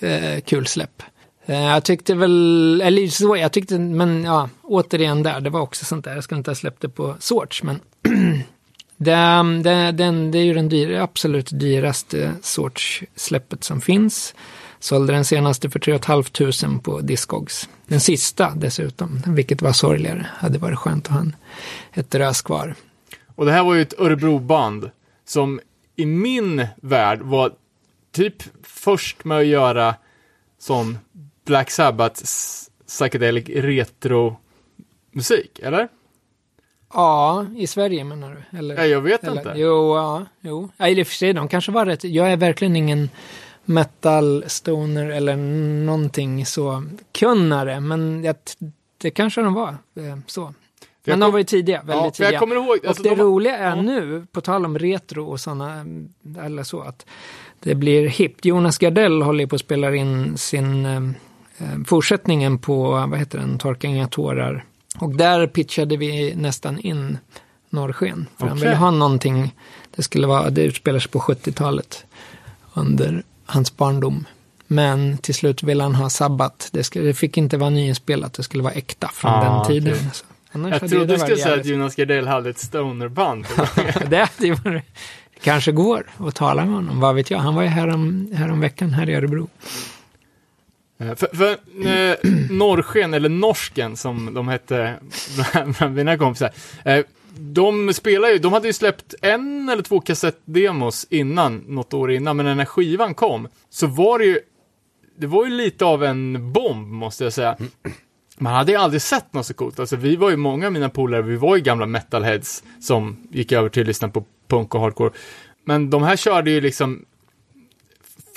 F: eh, kul släpp. Eh, jag tyckte väl, eller så, jag tyckte, men ja, återigen där, det var också sånt där, jag skulle inte ha släppt det på Sorts, men [clears throat] det, det, den, det är ju den dyra, absolut dyraste Sorts-släppet som finns. Sålde den senaste för 3 500 på Discogs. Den sista dessutom, vilket var sorgligare. Hade varit skönt att ha en, ett rös kvar.
C: Och det här var ju ett Örebroband som i min värld var typ först med att göra sån Black Sabbath psychedelic retro musik, eller?
F: Ja, i Sverige menar du? Eller?
C: Ja, jag vet
F: Eller,
C: inte.
F: Jo, ja, jo. Ja, i och för sig, de kanske var rätt. Jag är verkligen ingen metal, stoner eller någonting så kunnare, men jag, det kanske de var. eh, Så. Men de var ju tidiga, väldigt
C: Ja,
F: tidiga.
C: kommer ihåg, alltså,
F: och det
C: de
F: roliga är
C: ja.
F: nu, på tal om retro och sådana, eller så, att det blir hippt. Jonas Gardell håller på att spela in sin eh, fortsättningen på, vad heter den, Torka inga tårar. Och där pitchade vi nästan in Norrsken. För han
C: Okej.
F: ville ha någonting, det skulle vara, det utspelar sig på 70-talet. Under hans barndom. Men till slut ville han ha Sabbat. Det, skulle, det fick inte vara nyinspelat, det skulle vara äkta från
C: Ah,
F: den tiden.
C: okej.
F: Så. Annars
C: Jag trodde du skulle säga att Jonas Gardell hade ett stonerband. [laughs]
F: det det kanske går att tala med honom, vad vet jag. Han var ju här om, här om veckan här i Örebro.
C: Eh, för för eh, Norrsken, eller Norsken som de hette bland mina kompisar. Eh, de spelar ju, de hade ju släppt en eller två kassettdemos innan, något år innan, men när den här skivan kom så var det ju, det var ju lite av en bomb måste jag säga. Man hade ju aldrig sett något så coolt. Alltså vi var ju många av mina polare, vi var ju gamla metalheads som gick över till att lyssna på punk och hardcore. Men de här körde ju liksom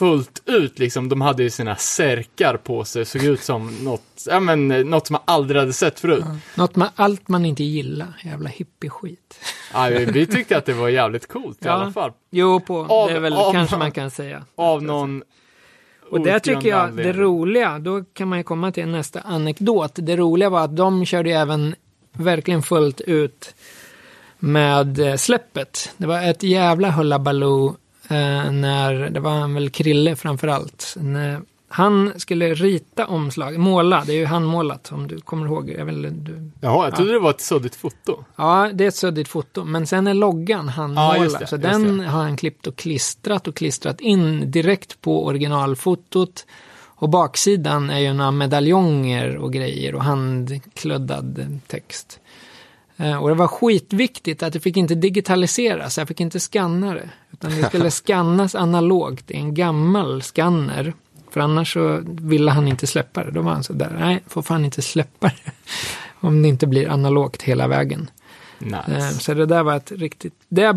C: fullt ut liksom. De hade ju sina särkar på sig, såg ut som något, ja men något som man aldrig hade sett förut.
F: Något man, allt man inte gillar, jävla hippie-skit.
C: Ja, vi, vi tyckte att det var jävligt coolt i
F: Ja.
C: alla fall.
F: Jo, på,
C: Av-
F: det är väl
C: av-
F: kanske man kan säga.
C: Av någon
F: Och där tycker jag, det roliga, då kan man ju komma till nästa anekdot. Det roliga var att de körde ju även verkligen fullt ut med eh, släppet. Det var ett jävla hullabaloo när, det var väl Krille framför allt, när han skulle rita omslag, måla, det är ju handmålat om du kommer ihåg. Jag vill, du,
C: Jaha, jag trodde det var ett suddigt foto.
F: ja, det är ett suddigt foto, men sen är loggan handmålad.
C: Ja,
F: så den har han klippt och klistrat och klistrat in direkt på originalfotot. Och baksidan är ju några medaljonger och grejer och handkluddad text. Eh, Och det var skitviktigt att det fick inte digitaliseras, jag fick inte skanna det. Utan det skulle [laughs] skannas analogt i en gammal skanner. För annars så ville han inte släppa det. Då var han så där, nej, får fan inte släppa det. [laughs] Om det inte blir analogt hela vägen. Eh,
C: Nice.
F: Så det där var ett riktigt, det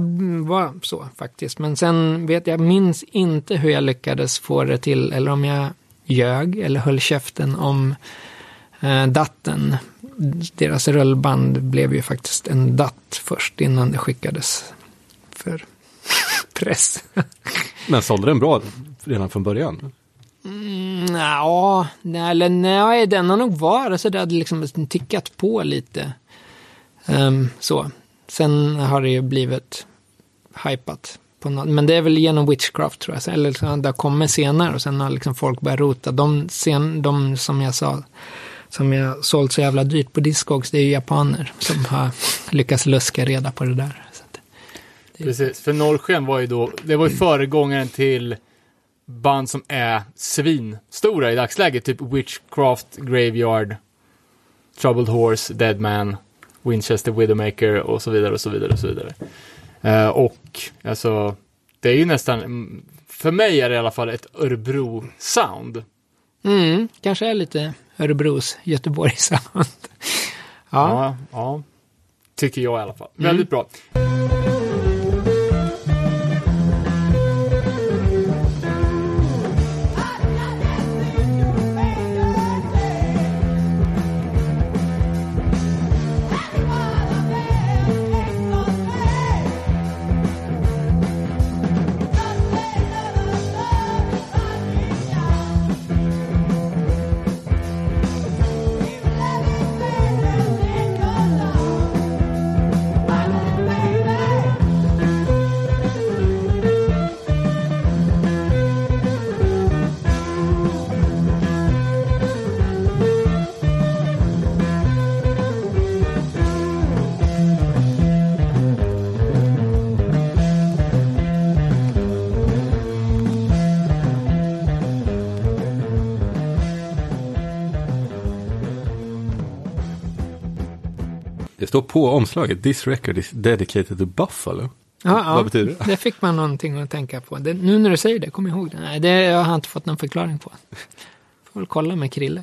F: var så faktiskt. Men sen vet jag, minns inte hur jag lyckades få det till, eller om jag ljög eller höll käften om eh, datten. Deras rullband blev ju faktiskt en datt först innan det skickades för [laughs] press.
B: Men sålde den bra redan från början?
F: Mm, Ja, nej, eller nej, den har nog varit så det hade liksom tickat på lite. Ehm, så. Sen har det ju blivit hypat. På något, men det är väl genom Witchcraft tror jag. Eller så det kommit senare och sen har liksom folk börjat rota. De, sen, de som jag sa, som jag sålt så jävla dyrt på Discogs, det är ju japaner som har lyckats luska reda på det där. Att,
C: Precis, för Norrsken var ju då, det var ju föregångaren till band som är svinstora i dagsläget, typ Witchcraft, Graveyard, Troubled Horse, Dead Man, Winchester Widowmaker och så vidare och så vidare och så vidare. Eh, och alltså, det är ju nästan, mm, för mig är det i alla fall ett Örebro-sound.
F: mm, kanske är lite Örebros Göteborg-sound. ja.
C: Ja, ja. Tycker jag i alla fall. Väldigt bra.
B: Står på omslaget, this record is dedicated to Buffalo.
F: Ja, ja,
B: Vad betyder det?
F: Det fick man någonting att tänka på. Det, nu när du säger det, kom ihåg det. Nej, det jag har inte fått någon förklaring på. Får väl kolla med Krille.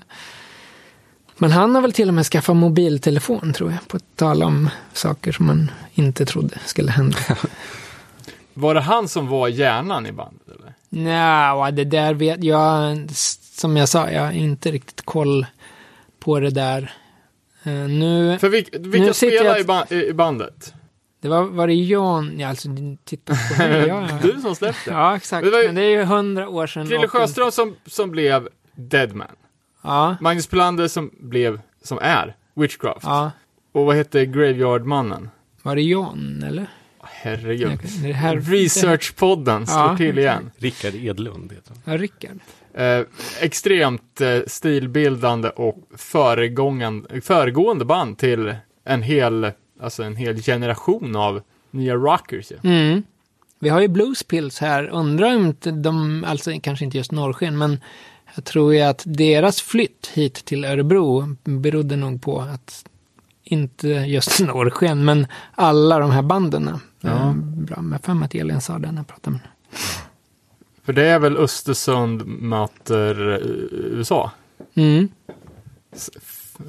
F: Men han har väl till och med skaffat mobiltelefon, tror jag. På att tala om saker som man inte trodde skulle hända. [laughs]
C: Var det han som var hjärnan i bandet eller?
F: Nja, det där vet jag. Som jag sa, jag har inte riktigt koll på det där. Eh, nu,
C: För vilka,
F: Nu
C: vilka
F: sitter
C: spelar
F: jag-
C: i, ba- i bandet?
F: det var, var det Jan, ja alltså titta på mig. Ja, ja.
C: Du som släppte.
F: ja, exakt.
C: Det var ju-
F: Men det är ju hundra år sedan.
C: Krille Sjöström som, som blev Deadman.
F: Ja,
C: Magnus Pelander som blev, som är Witchcraft.
F: ja.
C: Och vad hette Graveyard-mannen?
F: Var det Jan, eller?
C: Herregud.
F: Det här,
C: Researchpodden slår
F: Ja.
C: till igen.
B: Rickard Edlund heter han.
F: Ja, Rickard.
C: Eh, extremt eh, stilbildande och föregående band till en hel, alltså en hel generation av nya rockers. Ja.
F: Mm. Vi har ju Bluespills här. Undrar om inte de, alltså kanske inte just Norrsken, men jag tror ju att deras flytt hit till Örebro berodde nog på att inte just [laughs] Norrsken, men alla de här banden. Ja. Bra, med mig att Elin sa det när jag pratade med henne.
C: För det är väl Östersund möter eh, USA.
F: Mm.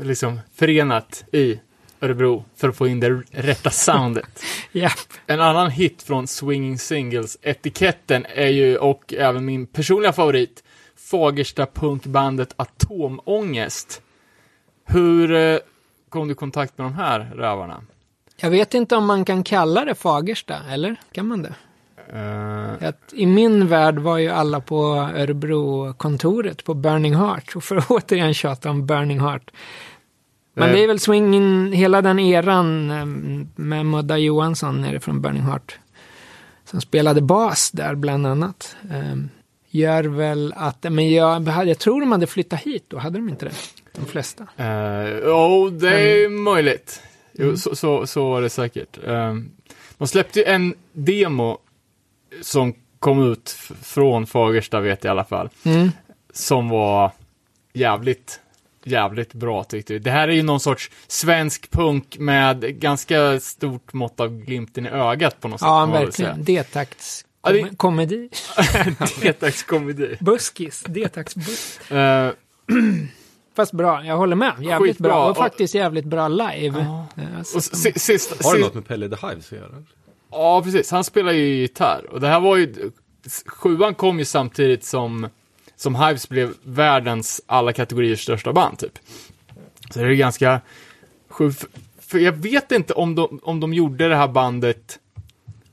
C: Liksom förenat i Örebro för att få in det rätta soundet. [laughs]
F: Ja,
C: En annan hit från Swinging Singles-etiketten är ju, och även min personliga favorit, Fagersta punkbandet Atomångest. Hur eh, kom du i kontakt med de här rövarna?
F: jag vet inte om man kan kalla det Fagersta, eller? Kan man det?
C: Eh,
F: Att I min värld var ju alla på Örebro-kontoret på Burning Heart. Och för att [laughs] återigen tjata om Burning Heart. Men
C: Eh.
F: det är väl swingen, hela den eran eh, med Mudda Johansson nere från Burning Heart. som spelade bas där bland annat. Ehm, gör väl att, men jag, jag tror de hade flyttat hit då, hade de inte det? De flesta.
C: Eh, oh, det är möjligt. Jo, så, så, så var det säkert. Um, de släppte ju en demo som kom ut från Fagersta vet jag i alla fall.
F: Mm.
C: Som var jävligt, jävligt bra tyckte vi. Det här är ju någon sorts svensk punk med ganska stort mått av glimten i ögat på något sätt.
F: Ja,
C: man väl
F: verkligen. D-takts
C: Ja, det-
F: kom- komedi. [laughs]
C: säga. D-tagskomedi.
F: Buskis, D-taktsbuss. [laughs]
C: Eh,
F: Fast bra, jag håller med. Jävligt
C: Skitbra.
F: bra. Och
C: Och-
F: faktiskt jävligt bra live.
C: Ja.
F: Eh,
C: och
F: att de-
C: si- sist,
B: Har det något med Pelle the Hives att göra?
C: Ja, precis. Han spelar ju gitarr. Och det här var ju... Sjuan kom ju samtidigt som, som Hives blev världens alla kategoriers största band, typ. Så det är ganska sjukt. För- jag vet inte om de, om de gjorde det här bandet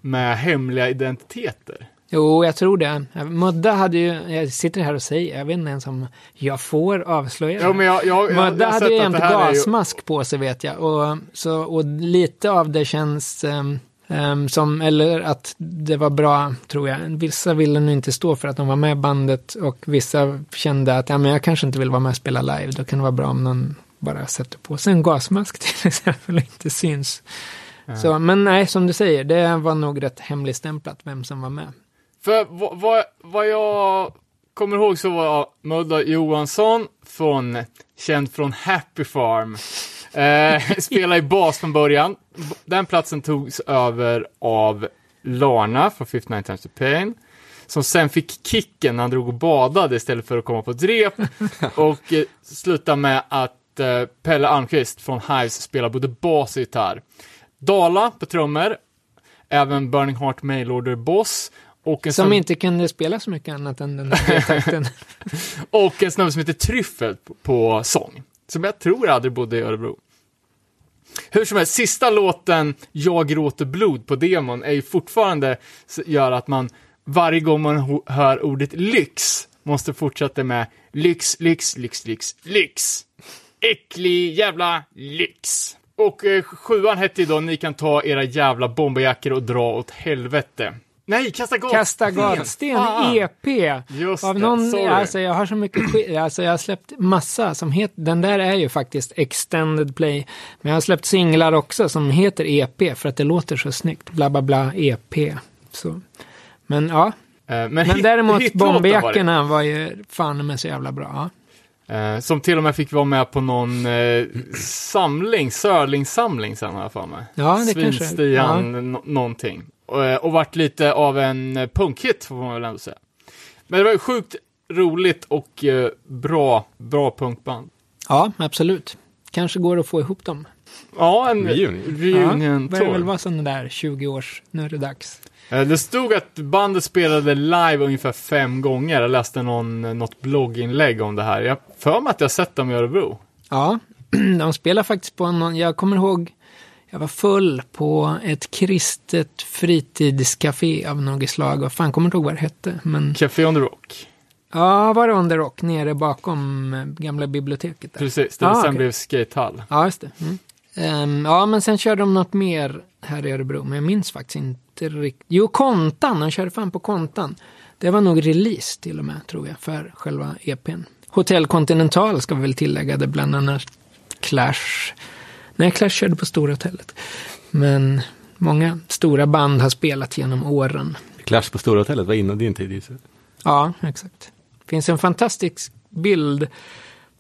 C: med hemliga identiteter.
F: Jo, jag tror det. Mudda hade ju, jag sitter här och säger, jag vet inte ens om jag får avslöja
C: Ja,
F: det.
C: men jag, jag, jag, jag
F: Mudda
C: har
F: hade ju jämt
C: här är ju...
F: gasmask på sig vet jag. Och, så, och lite av det känns ehm, som, eller att det var bra, tror jag. Vissa ville nu inte stå för att de var med i bandet och vissa kände att ja, men jag kanske inte vill vara med och spela live. Då kan det vara bra om någon bara sätter på sig en gasmask till [laughs] exempel och inte syns. Så, men nej, som du säger, det var nog rätt hemligstämplat vem som var med.
C: För vad, vad, vad jag kommer ihåg så var Mudda Johansson från, känd från Happy Farm. Eh, [laughs] spelade i bas från början. Den platsen togs över av Larna från 59 Times to Pain. Som sen fick kicken när han drog och badade istället för att komma på ett rep. [laughs] och eh, slutade med att eh, Pelle Almqvist från Hives spelar både bas och gitarr. Dala på trummor. Även Burning Heart Mailorder Boss. Och en
F: Som
C: snubbe-
F: inte kunde spela så mycket annat än den här takten. [laughs]
C: och en snubbe som heter Tryffel på, på sång. Som jag tror aldrig bodde i Örebro. Hur som helst, sista låten, Jag gråter blod på demon, är ju fortfarande, gör att man varje gång man hör ordet lyx, måste fortsätta med lyx, lyx, lyx, lyx, lyx. Äcklig jävla lyx. Och eh, sjuan hette ju då Ni kan ta era jävla bomberjackor och dra åt helvete. Nej, kasta gat!
F: Kasta gatsten
C: Fan.
F: EP.
C: Just
F: Av
C: det,
F: någon,
C: sorry.
F: alltså jag har så mycket skit, alltså jag har släppt massa som heter, den där är ju faktiskt extended play. Men jag har släppt singlar också som heter EP för att det låter så snyggt. Bla bla bla EP. Så. Men ja,
C: Eh, men
F: men
C: hit-
F: däremot
C: hitlåtar var det.
F: bomberjackorna var ju fan med så jävla bra. Ja.
C: Eh, som till och med fick vara med på någon eh, samling, Sörlingssamling sen har jag för mig.
F: Ja, det kanske-
C: Svinstian nå- någonting. Och, eh, och vart lite av en punkhit får man väl ändå säga. Men det var ju sjukt roligt och eh, bra, bra punkband.
F: ja, absolut. Kanske går att få ihop dem.
C: Ja, en
B: Reunion.
C: reunion
F: ja, börjar väl vara sån där 20 års, nu är det dags.
C: Eh, Det stod att bandet spelade live ungefär fem gånger. Jag läste någon, något blogginlägg om det här. Jag för mig att jag sett dem i Örebro.
F: Ja, [clears throat] de spelar faktiskt på någon, jag kommer ihåg, jag var full på ett kristet fritidscafé av något slag. Vad fan, kommer inte ihåg vad det hette. Men
C: Café on the Rock.
F: ja, var det on the rock nere bakom eh, gamla biblioteket där.
C: Precis, det
F: Ah,
C: sen
F: okej.
C: blev skatehall.
F: Ja, just det. Mm. Ehm, ja, men sen körde de något mer här i Örebro, men jag minns faktiskt inte riktigt. Jo, Kontan, de körde fan på Kontan. Det var nog release till och med, tror jag, för själva EPn. Hotell Continental ska vi väl tillägga, det bland annat Clash. Nej, Clash körde på Stora Hotellet. Men många stora band har spelat genom åren.
B: Clash på Stora Hotellet var innan din tid gissar.
F: Ja, exakt. Det finns en fantastisk bild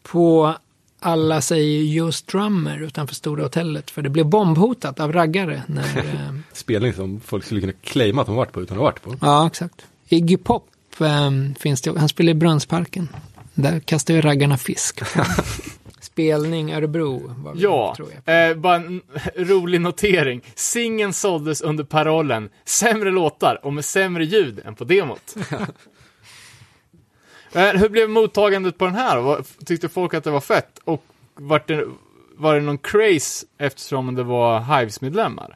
F: på alla säger just drummer utanför Stora Hotellet. För det blev bombhotat av raggare. När, [laughs] eh,
B: Spelning som folk skulle kunna claima att de varit på utan att ha varit på.
F: ja, exakt. Iggy Pop eh, finns det, han spelar i Brunnsparken. Där kastar ju raggarna fisk. [laughs] Spelning Örebro var vi,
C: Ja,
F: tror jag.
C: eh, bara en [laughs] rolig notering. Singeln såldes under parollen sämre låtar och med sämre ljud än på demot. [laughs] eh, hur blev mottagandet på den här? Tyckte folk att det var fett? Och var det, var det någon craze eftersom det var Hives-medlemmar?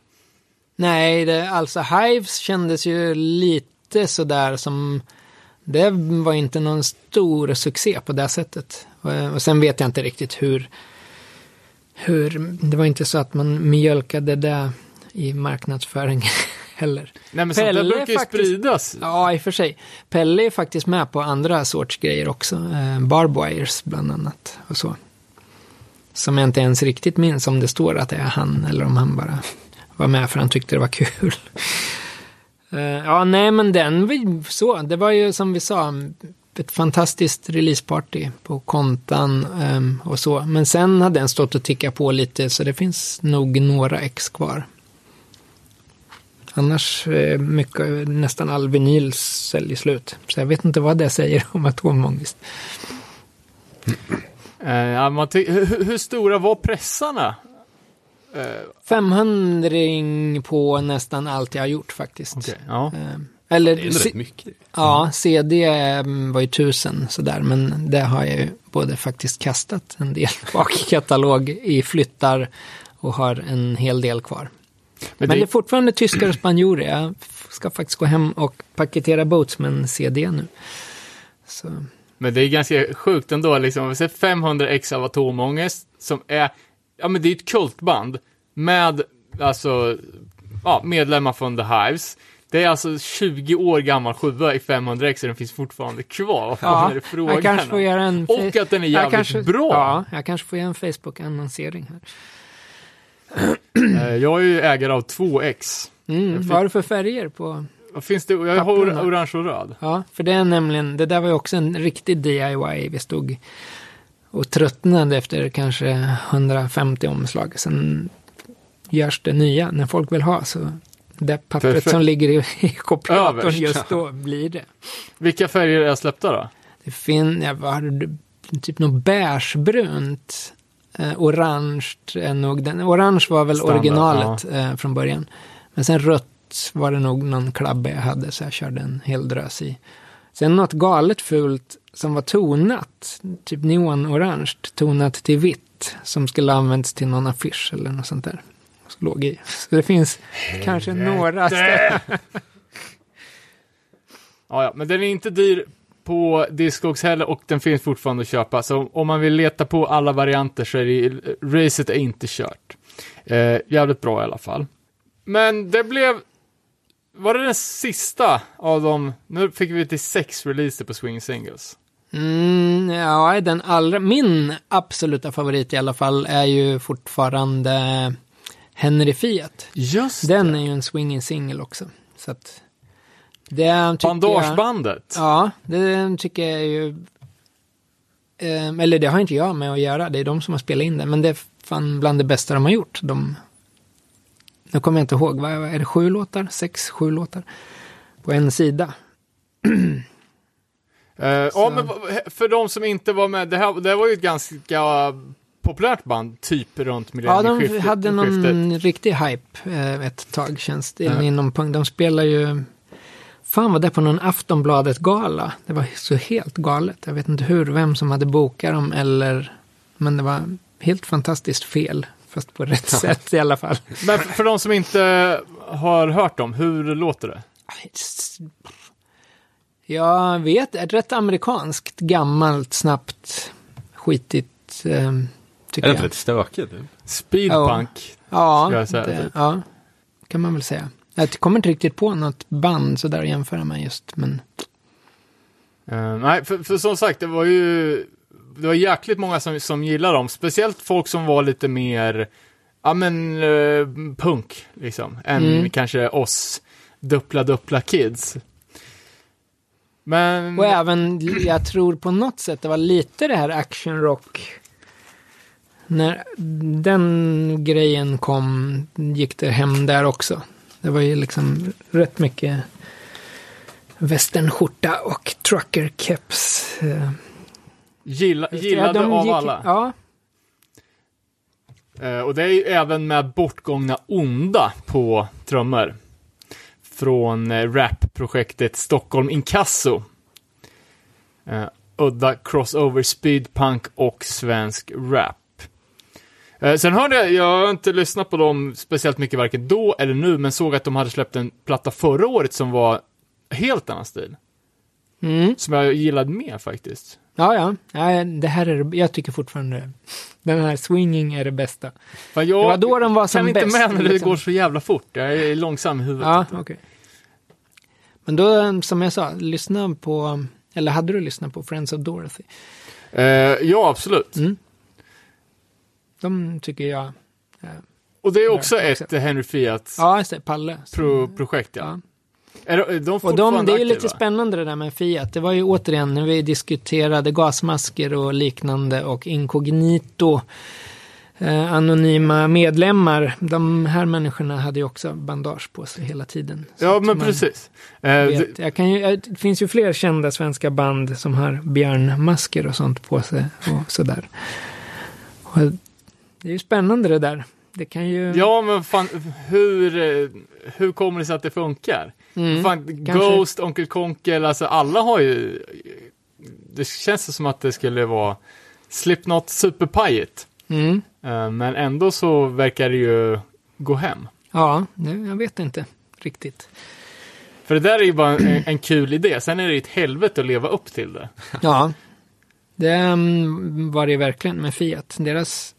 F: Nej, det, alltså Hives kändes ju lite sådär som... Det var inte någon stor succé på det sättet. Och, och sen vet jag inte riktigt hur... hur det var inte så att man mjölkade det i marknadsföring [laughs] heller.
C: Nej men sånt där
F: Pelle
C: brukar ju
F: faktiskt-
C: spridas.
F: Ja, i och för sig. Pelle är faktiskt med på andra sorts grejer också. Eh, Barbwires bland annat och så. Som jag inte ens riktigt minns om det står att det är han eller om han bara var med för han tyckte det var kul. Eh, ja, nej men den var ju så. Det var ju som vi sa ett fantastiskt releaseparty på kontan um, och så. Men sen har den stått och tickat på lite så det finns nog några ex kvar. Annars eh, mycket, nästan all vinyl säljer slut. Så jag vet inte vad det säger [laughs] om atomångest.
C: Eh, ja, hur, hur stora var pressarna? Eh,
F: 500 på nästan allt jag har gjort faktiskt.
C: okej, ja.
F: Eh, Eller,
B: Det är rätt mycket.
F: ja, CD mm, var ju tusen sådär, men det har jag ju både faktiskt kastat en del [laughs] bakkatalog i flyttar och har en hel del kvar.
C: Men,
F: Men
C: det,
F: är fortfarande tyskar och spanjorer. Jag ska faktiskt gå hem och paketera Boats med en CD nu. Så,
C: men det är ganska sjukt ändå, liksom. Vi ser 500 ex av Atomångest, som är, ja men det är ett kultband med, alltså, ja, medlemmar från The Hives. Det är alltså 20 år gammal sjua i 500 ex och den finns fortfarande kvar. Vad
F: ja,
C: är frågan
F: jag kanske får göra en...
C: Och att den är jävligt
F: kanske,
C: bra.
F: Ja, jag kanske får göra en Facebook-annonsering här.
C: Eh, Jag är ju ägare av två ex.
F: Mm, vad har du för färger på?
C: Finns det? Jag har orange och röd.
F: Ja, för det är nämligen, det där var ju också en riktig DIY. Vi stod och tröttnade efter kanske 150 omslag. Sen görs det nya när folk vill ha. Så det pappret
C: Perfekt.
F: som ligger i, i kopiatorn just då blir det.
C: Vilka färger är släppta då?
F: Det finns, ja, typ något beigebrunt. Eh, orange är nog den. Orange var väl
C: Standard,
F: originalet eh, från början. Men sen rött var det nog någon klabbe jag hade så jag körde en hel drös i. Sen något galet fult som var tonat, typ neonorange, tonat till vitt. Som skulle använts till någon affisch eller något sånt där. Som låg i. Så det finns kanske några ställen. [laughs]
C: Ja, ja, men den är inte dyr på Discogs heller och den finns fortfarande att köpa. Så om man vill leta på alla varianter så är det, racet är inte kört. Eh, jävligt bra i alla fall. Men det blev, var det den sista av dem, nu fick vi till sex releaser på Swing Singles.
F: Mm, ja, den allra, min absoluta favorit i alla fall är ju fortfarande Henry Fiat.
C: Just
F: Den är ju en swinging single också. Så att det tycker jag,
C: Bandagebandet.
F: Ja, det tycker jag är ju... Eh, eller det har inte jag med att göra, det är de som har spelat in det. Men det är fan bland det bästa de har gjort. De, nu kommer jag inte ihåg, vad är det sju låtar? Sex, sju låtar? På en sida.
C: Eh, ja, men för de som inte var med, det här det var ju ett ganska populärt band, typ runt
F: Ja,
C: millennieskiftet.
F: de hade någon
C: skiftet.
F: riktig hype eh, ett tag känns det
C: Ja.
F: inom punk. De spelar ju, fan var det på någon Aftonbladet-gala. Det var så helt galet. Jag vet inte hur, vem som hade bokat dem eller, men det var helt fantastiskt fel. Fast på rätt sätt i alla fall.
C: Men för de som inte har hört dem, hur låter det?
F: Jag vet, ett rätt amerikanskt, gammalt, snabbt, skitigt, eh,
B: Är
F: tycker
B: det inte lite stökigt?
C: Speedpunk.
F: Ja,
C: ska jag säga,
F: det,
C: typ.
F: ja, kan man väl säga. Jag kommer inte riktigt på något band sådär att jämföra med just, men
C: Eh, nej, för, för som sagt, det var ju det var jäkligt många som, som gillade dem. Speciellt folk som var lite mer, ja men, eh, punk, liksom. Än
F: Mm.
C: kanske oss duppla duppla kids. Men,
F: Och även, jag tror på något sätt det var lite det här action rock. När den grejen kom gick det hem där också. Det var ju liksom rätt mycket västernskjorta och trucker keps. eh.
C: Gilla,
F: Ja,
C: gillade
F: de
C: av
F: gick-
C: alla.
F: Ja,
C: Eh, och det är ju även med bortgångna onda på trummor. Från eh, rapprojektet Stockholm Inkasso. Eh, udda crossover speedpunk och svensk rap. Eh, sen hörde jag, jag har inte lyssnat på dem speciellt mycket varken då eller nu, men såg att de hade släppt en platta förra året som var helt annan stil.
F: mm.
C: Som jag gillade mer faktiskt.
F: Ja, ja. ja det här är Jag tycker fortfarande den här swinging är det bästa.
C: Fan, jag
F: Det var då de var
C: kan
F: som
C: inte
F: bäst,
C: med när det
F: liksom.
C: går så jävla fort. Jag är långsam i huvudet.
F: Ja, okej. Men då, som jag sa, lyssna på, eller hade du lyssnat på Friends of Dorothy?
C: Eh, ja, absolut.
F: Mm. De tycker jag,
C: Och det är också
F: Ja,
C: ett. Henry Fiat
F: ja, Palle.
C: pro projekt, ja.
F: Ja.
C: Är de,
F: Och de, det är ju lite spännande det där med Fiat. Det var ju återigen när vi diskuterade gasmasker och liknande och inkognito. Eh, anonyma medlemmar. De här människorna hade ju också bandage på sig hela tiden.
C: Ja, men precis. Eh,
F: Vet. Jag kan ju, det finns ju fler kända svenska band som har björnmasker och sånt på sig och sådär. Och det är ju spännande det där. Det kan ju...
C: ja, men fan, hur, eh, hur kommer det sig att det funkar?
F: Mm,
C: fan. Ghost, Onkel Konkel, alltså alla har ju... Det känns som att det skulle vara Slipknot superpajigt.
F: Mm.
C: Eh, men ändå så verkar det ju gå hem.
F: Ja, nu, jag vet inte riktigt.
C: För det där är ju bara en, en kul idé. Sen är det ett helvete att leva upp till det.
F: Ja, det mm, var det verkligen med Fiat. Deras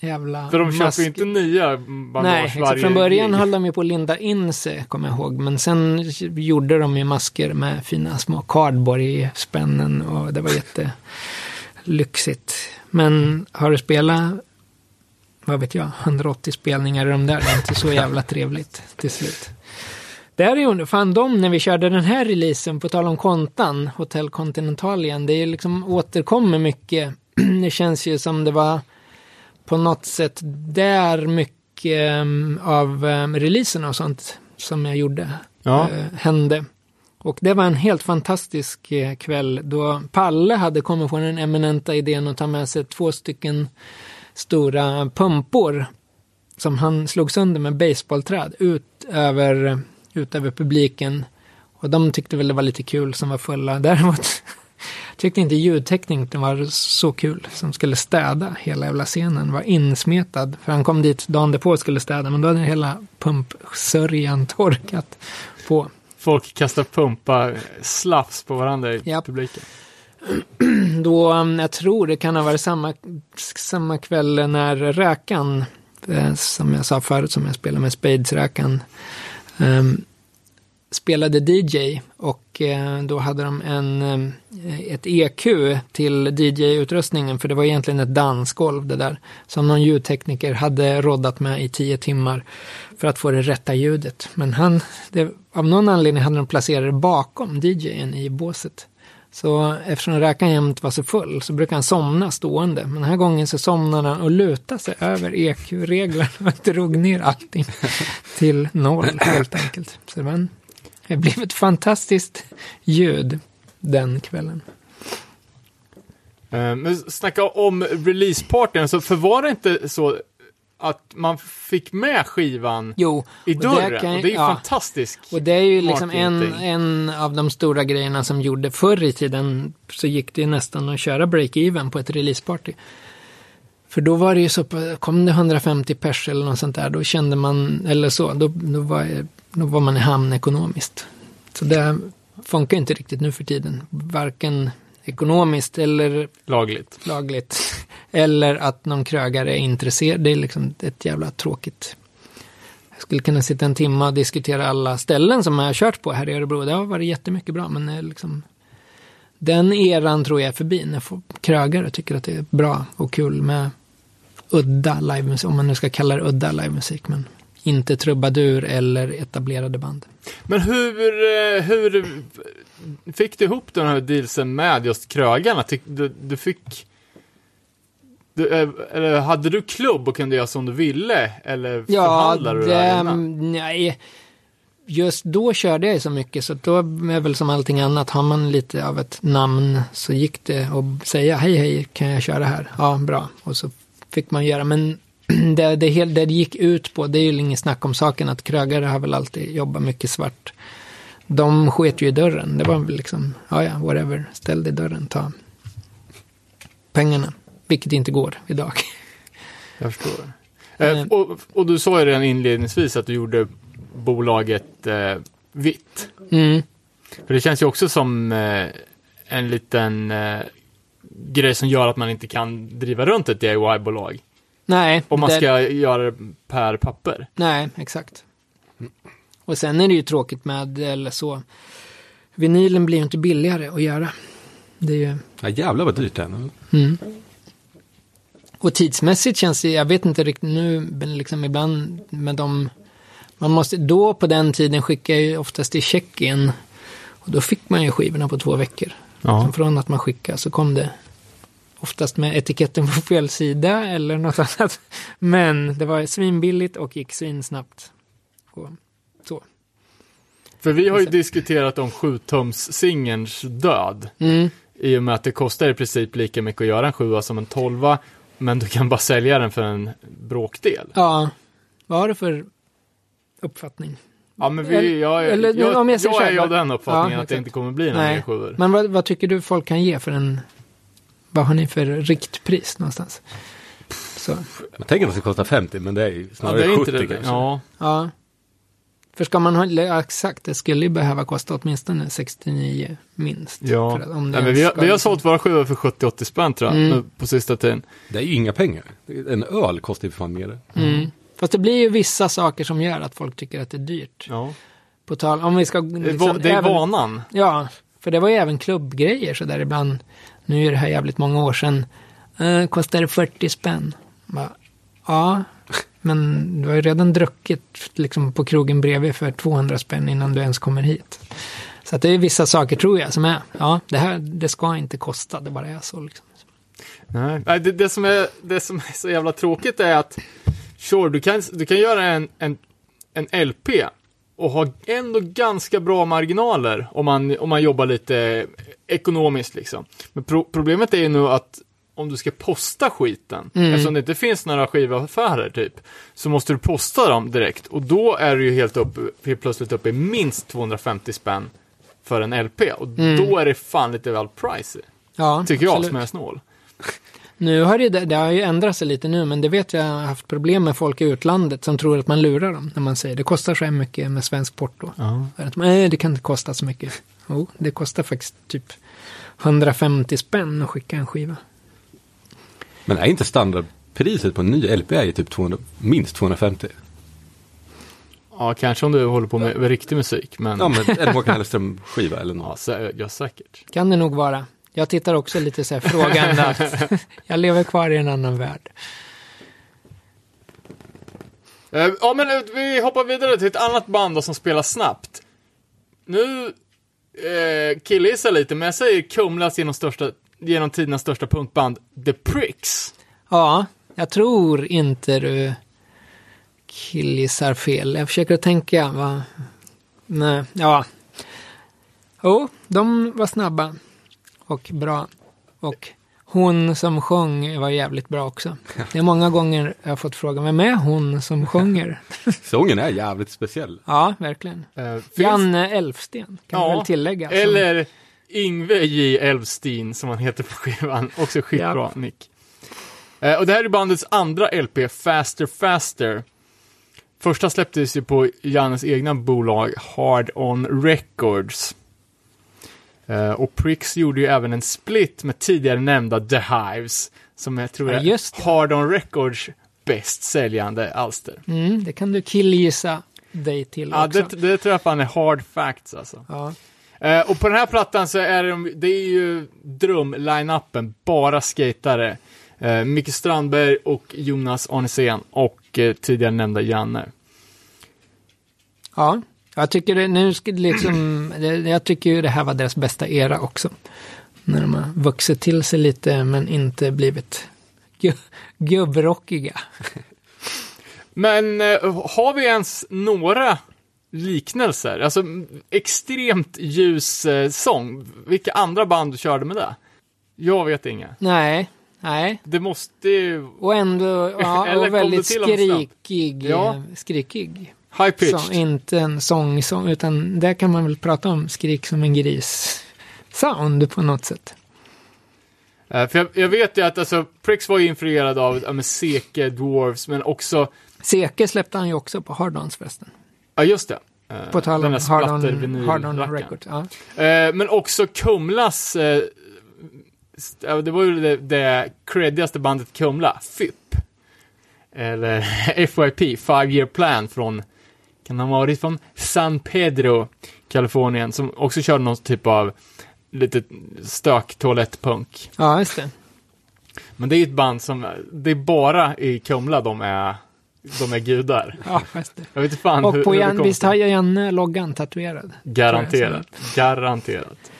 F: jävla
C: För de köper
F: mask-
C: ju inte nya bandage
F: Nej, exakt.
C: varje
F: från början höll de ju på att linda in sig, kommer jag ihåg. Men sen gjorde de ju masker med fina små cardboard-spännen och det var jättelyxigt. Men har du spelat, vad vet jag, 180 spelningar i de där, det är inte så [laughs] jävla trevligt till slut. Det är ju, fan de, när vi körde den här releasen, på tal om kontan, Hotel Continental igen, det är liksom återkommer mycket. [clears throat] Det känns ju som det var på något sätt där mycket um, av um, releaserna och sånt som jag gjorde
C: Ja.
F: eh, hände. Och det var en helt fantastisk eh, kväll då Palle hade kommit på den eminenta idén att ta med sig två stycken stora pumpor som han slog sönder med baseballträd ut över, ut över publiken. Och de tyckte väl det var lite kul som var fulla. [laughs] Däremot tyckte inte ljudtekniken var så kul som skulle städa hela jävla scenen. Var insmetad. För han kom dit dagen därpå och skulle städa men då hade hela pumpsörjan [laughs] torkat på.
C: Folk kastar pumpa slafs på varandra i
F: Japp.
C: publiken. [clears throat]
F: Då, um, jag tror det kan ha varit samma, samma kväll när Räkan, eh, som jag sa förut, som jag spelade med Spades-Räkan, um, spelade DJ och eh, då hade de en, eh, ett EQ till DJ-utrustningen för det var egentligen ett dansgolv det där som någon ljudtekniker hade roddat med i tio timmar för att få det rätta ljudet. Men han, det, av någon anledning hade de placerat det bakom DJen i båset. Så eftersom räkan jämt var så full så brukar han somna stående. Men den här gången så somnade han och lutade sig över EQ-reglerna och [laughs] drog ner allting till noll helt enkelt. Så det, var en, det blev ett fantastiskt ljud den kvällen.
C: Eh, Men snacka om releasepartyn, så för var det inte så att man fick med skivan
F: Jo,
C: i
F: och det
C: dörren?
F: kan-
C: och det är ju
F: ja.
C: fantastiskt.
F: Och det är ju liksom en, en av de stora grejerna som gjorde förr i tiden så gick det ju nästan att köra break-even på ett releaseparty. För då var det ju så, kom det 150 pers eller något sånt där, då kände man, eller så, då, då, var, var man i hamn ekonomiskt. Så det funkar inte riktigt nu för tiden, varken ekonomiskt eller
C: Lagligt.
F: lagligt. Eller att någon krögare är intresserad. Det är liksom ett jävla tråkigt. Jag skulle kunna sitta en timme och diskutera alla ställen som jag har kört på här i Örebro. Det har varit jättemycket bra, men är liksom den eran tror jag är förbi när krögare tycker att det är bra och kul med udda livemusik, om man nu ska kalla det udda livemusik, men inte trubadur eller etablerade band.
C: Men hur, eh, hur fick du ihop den här dealsen med just krögarna? Du, du fick... Du, eh, eller hade du klubb och kunde göra som du ville? Eller
F: Ja,
C: förhandlade du det
F: nej. Just då körde jag så mycket så då är väl som allting annat, har man lite av ett namn så gick det att säga hej hej, kan jag köra här? Ja, bra. Och så fick man göra, men [clears throat] det det, hel- det gick ut på, det är ju inget snack om saken att krögare har väl alltid jobbat mycket svart. De sket ju i dörren, det var väl liksom, ja ja, whatever, ställ dig i dörren, ta pengarna. Vilket inte går idag.
C: Jag förstår. [laughs] Eh. och, och du sa ju redan inledningsvis att du gjorde bolaget eh, vitt.
F: Mm.
C: För det känns ju också som eh, en liten eh, grej som gör att man inte kan driva runt ett DIY-bolag.
F: Nej,
C: Om man
F: det-
C: ska göra det per papper.
F: Nej, exakt. Och sen är det ju tråkigt med, eller så, vinylen blir ju inte billigare att göra. Det är ju,
B: Ja, jävlar vad dyrt det är.
F: mm. Och tidsmässigt känns det, jag vet inte riktigt nu, men liksom ibland med de, man måste, då på den tiden skicka ju oftast till Tjeckien. Och då fick man ju skivorna på två veckor.
C: Ja.
F: Från att man skickade så kom det oftast med etiketten på fel sida eller något [laughs] annat. Men det var svinbilligt och gick svinsnabbt. Och så.
C: För vi har ju diskuterat om 7-tums-singelns död.
F: Mm.
C: I och med att det kostar i princip lika mycket att göra en sjua som en tolva. Men du kan bara sälja den för en bråkdel.
F: Ja, vad har du för uppfattning?
C: Ja men vi, jag, jag,
F: eller
C: jag,
F: jag
C: jag
F: så
C: är av den uppfattningen
F: Ja,
C: att det inte kommer bli några mer sjuor.
F: Men vad, vad tycker du folk kan ge för en... Vad har ni för riktpris någonstans? Så,
B: Man tänker att det ska kosta 50, men det är ju
C: Ja,
B: snarare
C: det är
B: 70
C: inte det.
B: kanske.
C: Ja.
F: ja. För ska man ha, ja, exakt, det skulle ju behöva kosta åtminstone 69 minst.
C: Ja,
F: För att- om det
C: Nej, men vi, har,
F: ska
C: vi har
F: liksom-
C: sålt våra skivor för 70-80 spänn tror jag,
F: Mm.
C: på sista tiden.
B: Det är ju inga pengar. En öl kostar ju för fan mer.
F: Mm. Fast det blir ju vissa saker som gör att folk tycker att det är dyrt.
C: Ja.
F: På tal, om vi ska...
C: Det är,
F: liksom
C: det är
F: även-
C: vanan.
F: Ja, för det var ju även klubbgrejer så där ibland. Nu är det här jävligt många år sedan. Eh, kostar det 40 spänn? Bara, ja, men du har ju redan druckit liksom, på krogen bredvid för 200 spänn innan du ens kommer hit. Så att det är vissa saker tror jag som är, ja, det här det ska inte kosta, det bara är så. Liksom.
C: Nej, Nej, det, det, som är, det som är så jävla tråkigt är att sure, du kan, du kan göra en, en, en LP och ha ändå ganska bra marginaler om man, om man jobbar lite ekonomiskt liksom. Men pro, problemet är ju nu att om du ska posta skiten,
F: Mm.
C: eftersom det inte finns några skivaffärer typ, så måste du posta dem direkt och då är du ju helt, upp, helt plötsligt uppe i minst 250 spänn för en LP och då är det fan lite väl pricey,
F: Ja,
C: tycker jag
F: absolut.
C: som är snål. [laughs]
F: Nu har det, det har ju ändrat sig lite nu, men det vet jag har haft problem med folk i utlandet som tror att man lurar dem när man säger det kostar så här mycket med svensk porto.
C: Ja.
F: Att, Nej, det kan inte kosta så mycket. Jo, det kostar faktiskt typ 150 spänn att skicka en skiva.
B: Men är inte standardpriset på en ny LP är ju typ 200, minst 250?
C: Ja, kanske om du håller på med, med riktig musik, men
B: Ja, men en Håkan [laughs] Hellström-skiva eller något.
C: ja, säkert.
F: Kan det nog vara. Jag tittar också lite så här frågande att [laughs] jag lever kvar i en annan värld.
C: Eh, ja, men eh, vi hoppar vidare till ett annat band då, som spelar snabbt. Nu eh, killgissar lite, men jag säger Kumlas genom, största, genom tidernas största punkband, The Pricks.
F: Ja, jag tror inte du killgissar fel. Jag försöker att tänka. Va? Nej, ja. Jo, de var snabba och bra. Och hon som sjöng var jävligt bra också. Det är många gånger jag har fått frågan, vem är hon som sjunger? [laughs]
B: Sången är jävligt speciell.
F: Ja, verkligen.
C: Eh, finns-
F: Janne Elfsten, kan man väl tillägga. som-
C: Eller Ingve J. Elfstin, som han heter på skivan. Också skitbra
F: Ja.
C: nick. Eh, och det här är bandets andra LP, Faster Faster. Första släpptes ju på Jannes egna bolag, Hard On Records. Eh, och Pricks gjorde ju även en split med tidigare nämnda The Hives, som jag tror
F: Ja,
C: är. Hard On Records bäst säljande alster.
F: Mm, det kan du killgissa dig till
C: Ja,
F: också.
C: det, det tror jag fan är hard facts alltså.
F: Ja.
C: Eh, och på den här plattan så är det, det är ju dröm-line-upen, bara skatare. Eh, Micke Strandberg och Jonas Arnesen och eh, tidigare nämnda Janne.
F: Ja, jag tycker det, nu liksom, jag tycker ju det här var deras bästa era också. När de har vuxit till sig lite men inte blivit gu, gubbrockiga.
C: Men eh, har vi ens några liknelser? Alltså extremt ljus eh, sång. Vilka andra band körde med det? Jag vet inga.
F: Nej, nej.
C: Det måste ju...
F: Och ändå, ja, [laughs] och väldigt skrikig.
C: Ja.
F: skrikig.
C: High pitched.
F: Så, inte en sång, sång, utan där kan man väl prata om skrik som en gris sound på något sätt.
C: Eh, för jag, jag vet ju att alltså, Pricks var ju influerad av ja, Seke, Dwarves, men också
F: Seke släppte han ju också på Hardons förresten.
C: Ja, just det. Eh,
F: På tal om Hardon. Hardon Records. Ja.
C: Eh, men också Kumlas det var ju det, det creddigaste bandet Kumla, FYP. Eller [laughs] FYP, Five Year Plan från, kan ha varit från San Pedro, Kalifornien, som också körde någon typ av lite stök toalettpunk.
F: Ja, just det.
C: Men det är ju ett band som, det är bara i Kumla de är, de är gudar. [laughs]
F: Ja, just det.
C: Jag vet inte fan
F: Och
C: hur,
F: på
C: hur
F: Jan, visst har jag Janne loggan tatuerad?
C: Garanterat. Garanterat.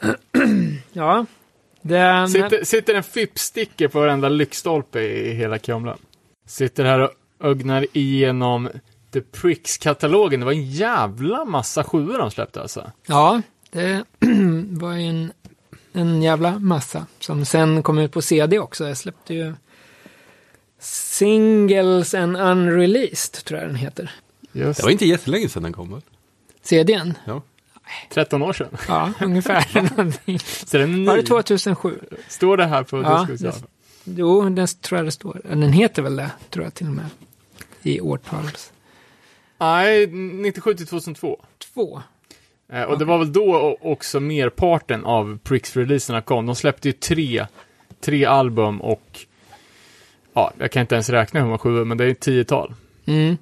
C: [clears throat]
F: Ja. Den,
C: Sitter, sitter en FIP-sticker på varenda lyktstolpe i hela Kumla. Sitter här och ögnar igenom The Pricks-katalogen. Det var en jävla massa sjuor de släppte alltså.
F: Ja, det [clears throat] var ju en, en jävla massa som sen kom ut på CD också. Jag släppte ju Singles and Unreleased, tror jag den heter.
C: Just
B: Det var inte jättelänge sedan den kom väl?
F: CDn?
C: 13 år sedan.
F: Ja, ungefär. någonting. [laughs]
C: Så den.
F: Var det 2007?
C: Står det här på
F: Ja?
C: Ja,
F: Jo, den tror jag det står. Den heter väl det, tror jag till och med. I årtals.
C: Nej, 97 till 2002.
F: Två.
C: Eh, och det var väl då också merparten av Pricks-releaserna kom. De släppte ju tre, tre album och ja, jag kan inte ens räkna hur många sjuor, men det är ett tiotal.
F: Mm.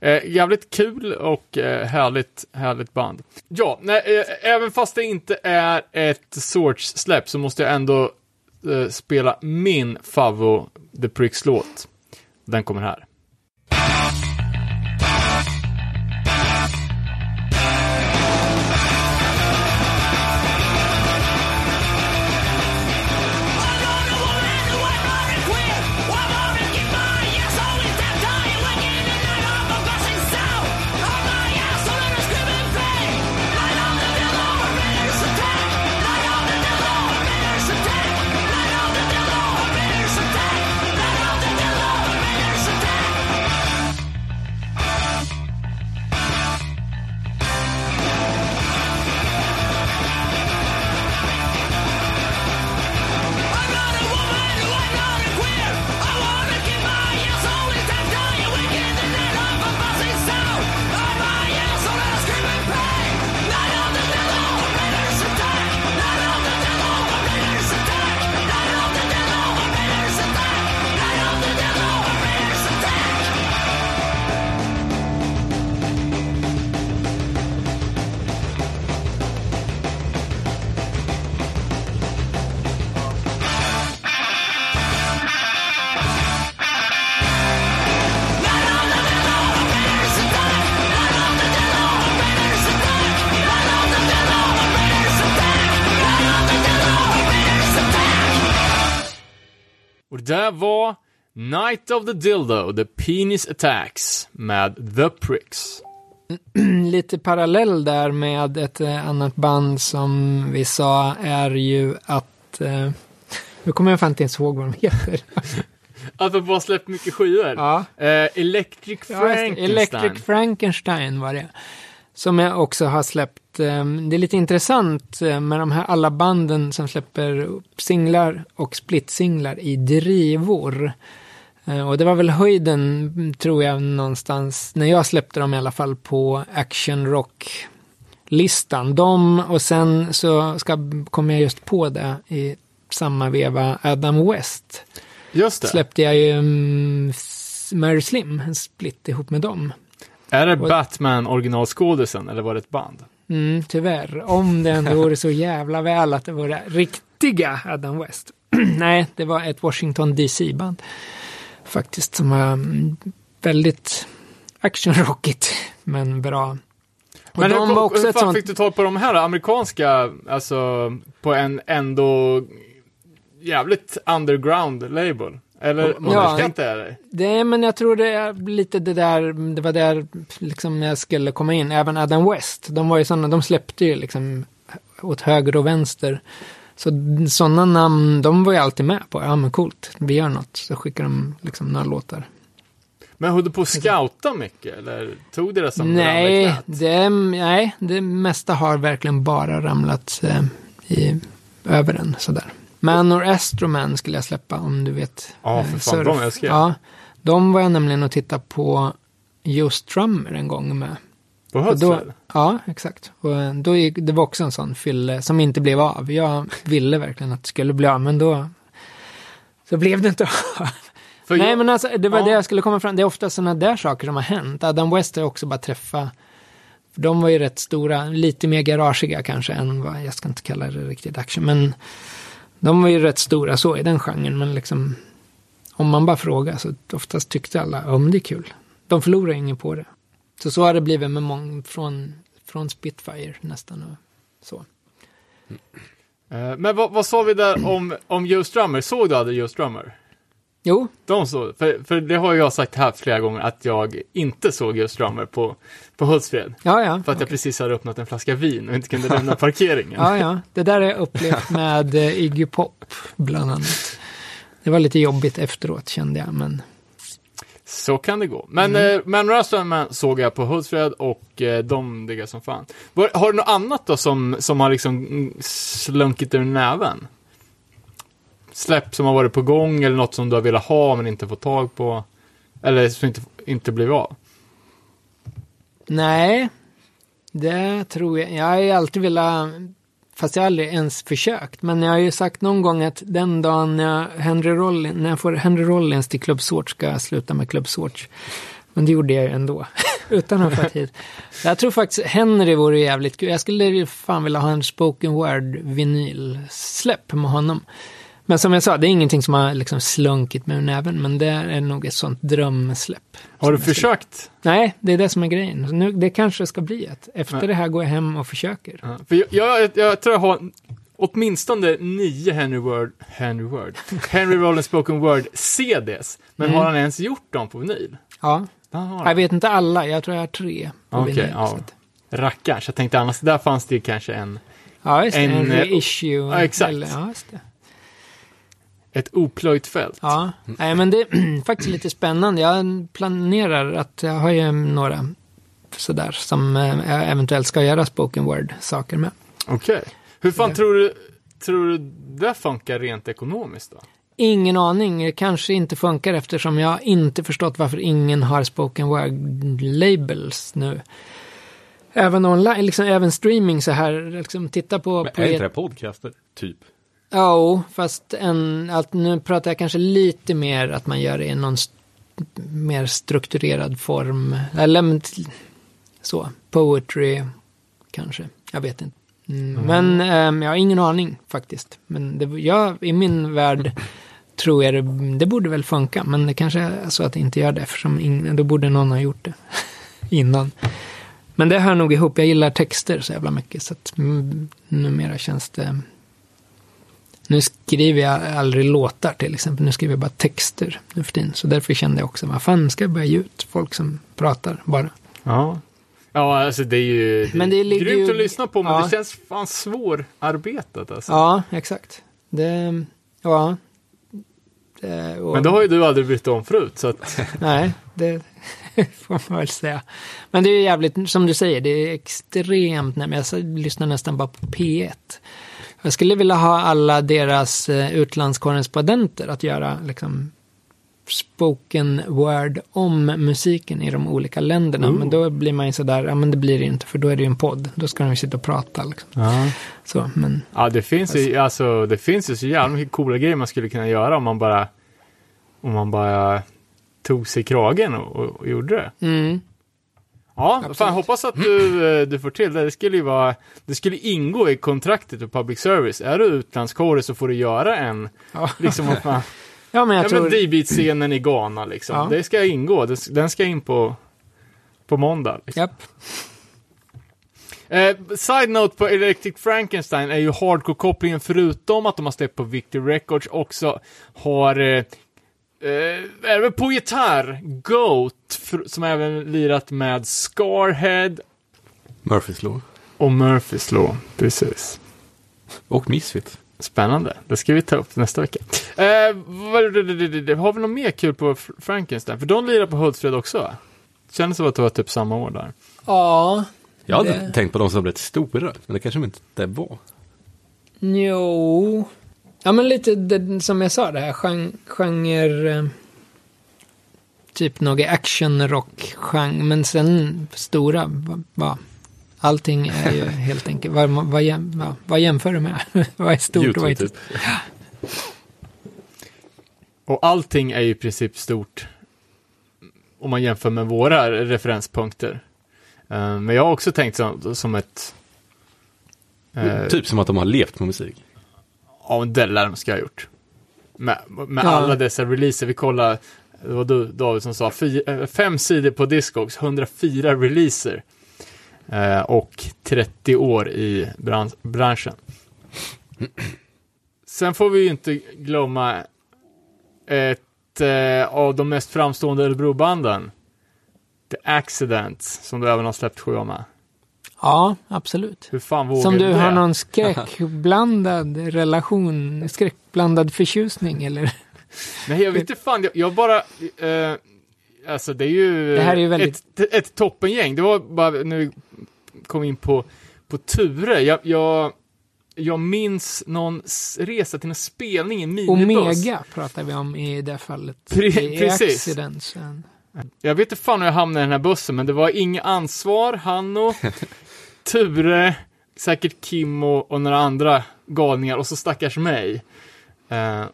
C: Eh, jävligt kul och eh, härligt, härligt band. Ja, nej, eh, även fast det inte är ett Sorts-släpp så måste jag ändå eh, spela min favvo The Pricks-låt. Den kommer här. Night of the Dildo, The Penis Attacks med The Pricks. [clears throat]
F: Lite parallell där med ett eh, annat band som vi sa är ju att... Eh, nu kommer jag fan inte ens ihåg vad de heter. [laughs]
C: Att släppt mycket skivor.
F: Ja.
C: Eh, Electric
F: Ja.
C: Frankenstein.
F: Electric Frankenstein var det. Som jag också har släppt. eh, Det är lite intressant eh, med de här alla banden som släpper singlar och splitsinglar i drivor. Eh, Och det var väl höjden, mm, tror jag, någonstans, när jag släppte dem i alla fall, på Action Rock-listan. De och sen så ska, kom jag just på det i samma veva, Adam West.
C: Just det.
F: Släppte jag ju um, Mary Slim, en split ihop med dem.
C: Är det Batman originalskådisen eller var det ett band?
F: Mm, tyvärr. Om det ändå vore så jävla väl att det vore riktiga Adam West. [clears throat] Nej, det var ett Washington DC-band. Faktiskt, som var mm, väldigt actionrockigt, men bra. Och
C: Men
F: de
C: hur,
F: var också
C: hur fan
F: sånt...
C: fick du tag på de här amerikanska, alltså på en ändå jävligt underground label? Eller
F: Ja.
C: jag det?
F: Det, men jag tror det är lite det där, det var där liksom jag skulle komma in. Även Adam West, de var ju sådana, de släppte ju liksom åt höger och vänster. Så sådana namn, de var ju alltid med på, ja men coolt, vi gör något. Så skickar de liksom några låtar.
C: Men höll du på att scouta mycket eller tog det i
F: Nej det, nej, det mesta har verkligen bara ramlat eh, i, över en sådär. Manor Astroman skulle jag släppa om du vet.
C: Ja,
F: eh,
C: för fan,
F: surf.
C: de älskar jag.
F: Ja, de var jag nämligen och tittade på Joe Strummer en gång med.
C: På Hultsfred?
F: ja, exakt. Och eh, då gick, det var också en sån fylle som inte blev av. Jag ville verkligen att det skulle bli av, men då så blev det inte av.
C: För
F: Nej,
C: jag-
F: men alltså, det var
C: Ja.
F: det jag skulle komma fram Det är ofta sådana där saker som har hänt. Adam West har också bara träffat. De var ju rätt stora, lite mer garagiga kanske än vad, jag ska inte kalla det riktigt action, men de var ju rätt stora så i den genren, men liksom om man bara frågar så oftast tyckte alla om det är kul. De förlorar ingen på det. Så så har det blivit med många från, från Spitfire nästan och så.
C: Eh, Men vad, vad sa vi där om, om Joe Strummer? Såg du aldrig Joe Strummer?
F: Jo,
C: De såg, för, för det har jag sagt här flera gånger att jag inte såg Joe Strummer på, på Hultsfred.
F: ja ja.
C: För att jag precis hade öppnat en flaska vin och inte kunde lämna parkeringen.
F: Ja, ja. Det där har jag upplevt med eh, Iggy Pop, bland annat. Det var lite jobbigt efteråt, kände jag, men
C: Så kan det gå. Men,
F: Mm.
C: eh, men såg jag på Hultsfred och eh, de diggar som fan. Var, har du något annat då som, som har liksom slunkit ur näven? Släpp som har varit på gång eller något som du har velat ha men inte fått tag på? Eller som inte, inte blev av?
F: nej. Det tror jag. Jag har ju alltid velat, fast jag har aldrig ens försökt, men jag har ju sagt någon gång att den dagen jag, Henry Rollins, när jag får Henry Rollins till Club Sword ska jag sluta med Club Sword. Men det gjorde jag ju ändå, [laughs] utan att ha fått hit. Jag tror faktiskt Henry vore jävligt kul. Jag skulle ju fan vilja ha en spoken word vinylsläpp med honom. Men som jag sa, det är ingenting som har liksom slunkit med näven, men det är nog ett sånt drömsläpp.
C: Har du
F: jag skulle-
C: försökt?
F: Nej, det är det som är grejen. Nu, det kanske ska bli ett. Efter
C: Nej.
F: det här går jag hem och försöker.
C: Ja, för jag, jag, jag tror jag har åtminstone nio Henry Word, Henry Word, [laughs] Henry Rollins Spoken Word CDs. Men
F: Mm.
C: har han ens gjort dem på vinyl?
F: Ja,
C: Ja,
F: jag vet inte alla. Jag tror jag har tre på
C: Okej,
F: vinyl.
C: ja.
F: att-
C: Rackarns, jag tänkte annars, där fanns det ju kanske en,
F: ja, just det. En,
C: En, eh,
F: reissue.
C: ja, exakt.
F: Eller, ja, just det.
C: Ett oplöjt fält.
F: Ja, nej men det är [clears throat] faktiskt lite spännande. Jag planerar att jag har ju några sådär som eh, jag eventuellt ska göra spoken word-saker med.
C: Okej. Hur fan
F: Det-
C: tror du, tror du det funkar rent ekonomiskt då?
F: Ingen aning, det kanske inte funkar eftersom jag inte förstått varför ingen har spoken word-labels nu. Även online, liksom, även streaming så här, liksom, titta på...
B: Men är inte det podcaster? Typ.
F: Ja, fast en, att nu pratar jag kanske lite mer att man gör det i någon st- mer strukturerad form. Eller så, poetry kanske. Jag vet inte. Mm. Men ehm, jag har ingen aning faktiskt. Men det, jag, i min värld tror jag det, det borde väl funka. Men det kanske är så att det inte gör det eftersom ingen, då borde någon ha gjort det [laughs] innan. Men det hör nog ihop. Jag gillar texter så jävla mycket. Så att mm, numera känns det nu skriver jag aldrig låtar till exempel, nu skriver jag bara texter nu för tiden. Så därför kände jag också, vad fan ska jag börja ge ut folk som pratar bara.
C: Ja. Ja, alltså det är ju det
F: Men det
C: är grymt
F: ju-
C: att lyssna på, men
F: ja.
C: det känns fan svårarbetat alltså.
F: Ja, exakt. Det, ja. Det, och,
C: Men det har ju du aldrig brytt om förut, så att... [laughs]
F: Nej, det [laughs] får man väl säga. Men det är ju jävligt, som du säger, det är extremt, nej, men jag lyssnar nästan bara på P1. Jag skulle vilja ha alla deras eh, utlandskorrespondenter att göra liksom spoken word om musiken i de olika länderna. Men då blir man ju sådär, ja men det blir det inte för då är det ju en podd. Då ska de ju sitta och prata liksom.
C: Ja.
F: Så, men
C: Ja, det finns ju, alltså, det finns ju så jävla mycket coola grejer man skulle kunna göra om man bara, om man bara tog sig kragen och, och, och gjorde det.
F: mm,
C: Ja,
F: Absolut.
C: fan hoppas att du, eh, du får till det. Det skulle ju vara, det skulle ingå i kontraktet med public service. Är du utlandskåre så får du göra en,
F: ja.
C: liksom, vad fan, [laughs]
F: ja men jag
C: ja
F: tror...
C: D-beat-scenen i Ghana liksom.
F: Ja.
C: Det ska ingå, den ska in på, på måndag. Liksom.
F: Japp.
C: Eh, side note på Electric Frankenstein är ju hardcore-kopplingen förutom att de har släppt på Victor Records också har eh, eh, även på gitarr, Goat, som även lirat med Scarhead
B: Murphys Law.
C: och Murphys Law. Precis.
B: Och Misfit.
C: Spännande. Det ska vi ta upp nästa vecka. Eh, har vi något mer kul på Frankenstein? För de lirar på Hultsfred också va? Kändes som att det var typ samma år där.
F: Ja.
B: Jag hade
F: Det-
B: tänkt på de som blev stora, men det kanske de inte det var.
F: Jo. Ja, men lite det, som jag sa, det här gen, genre... typ något action-rock-genre. Men sen stora, va, va, allting är ju [laughs] helt enkelt, vad, vad, jäm- vad jämför du med? [laughs] vad är stort och vad är
B: YouTube
F: inte
B: typ.
C: Och allting är ju i princip stort om man jämför med våra referenspunkter. Eh, men jag har också tänkt som, som ett... eh,
B: Typ som att de har levt med musik.
C: Ja, det lär de ska ha gjort. Med, med
F: Ja.
C: alla dessa releaser. Vi kollar, det var du David som sa, fy, eh, fem sidor på Discogs, 104 releaser. Eh, och 30 år i bran- branschen. Sen får vi ju inte glömma ett eh, av de mest framstående Örebrobanden. The Accidents, som du även har släppt sju med.
F: Ja, absolut.
C: Hur fan vågar
F: Som du
C: det?
F: har någon [laughs] skräckblandad relation, skräckblandad förtjusning eller?
C: Nej, jag vet inte fan. Jag, jag bara... Eh, alltså det är ju...
F: Det här är ju väldigt-
C: Ett, ett toppengäng. Det var bara när vi kom in på, på Ture. Jag, jag, jag minns någon resa till en spelning i minibuss.
F: Omega pratar vi om i det fallet.
C: Pre-
F: I
C: precis.
F: Accidents.
C: Jag vet inte fan hur jag hamnade i den här bussen, men det var inget ansvar. Hanno, [laughs] Ture, säkert Kim och, och några andra galningar och så stackars mig. Eh,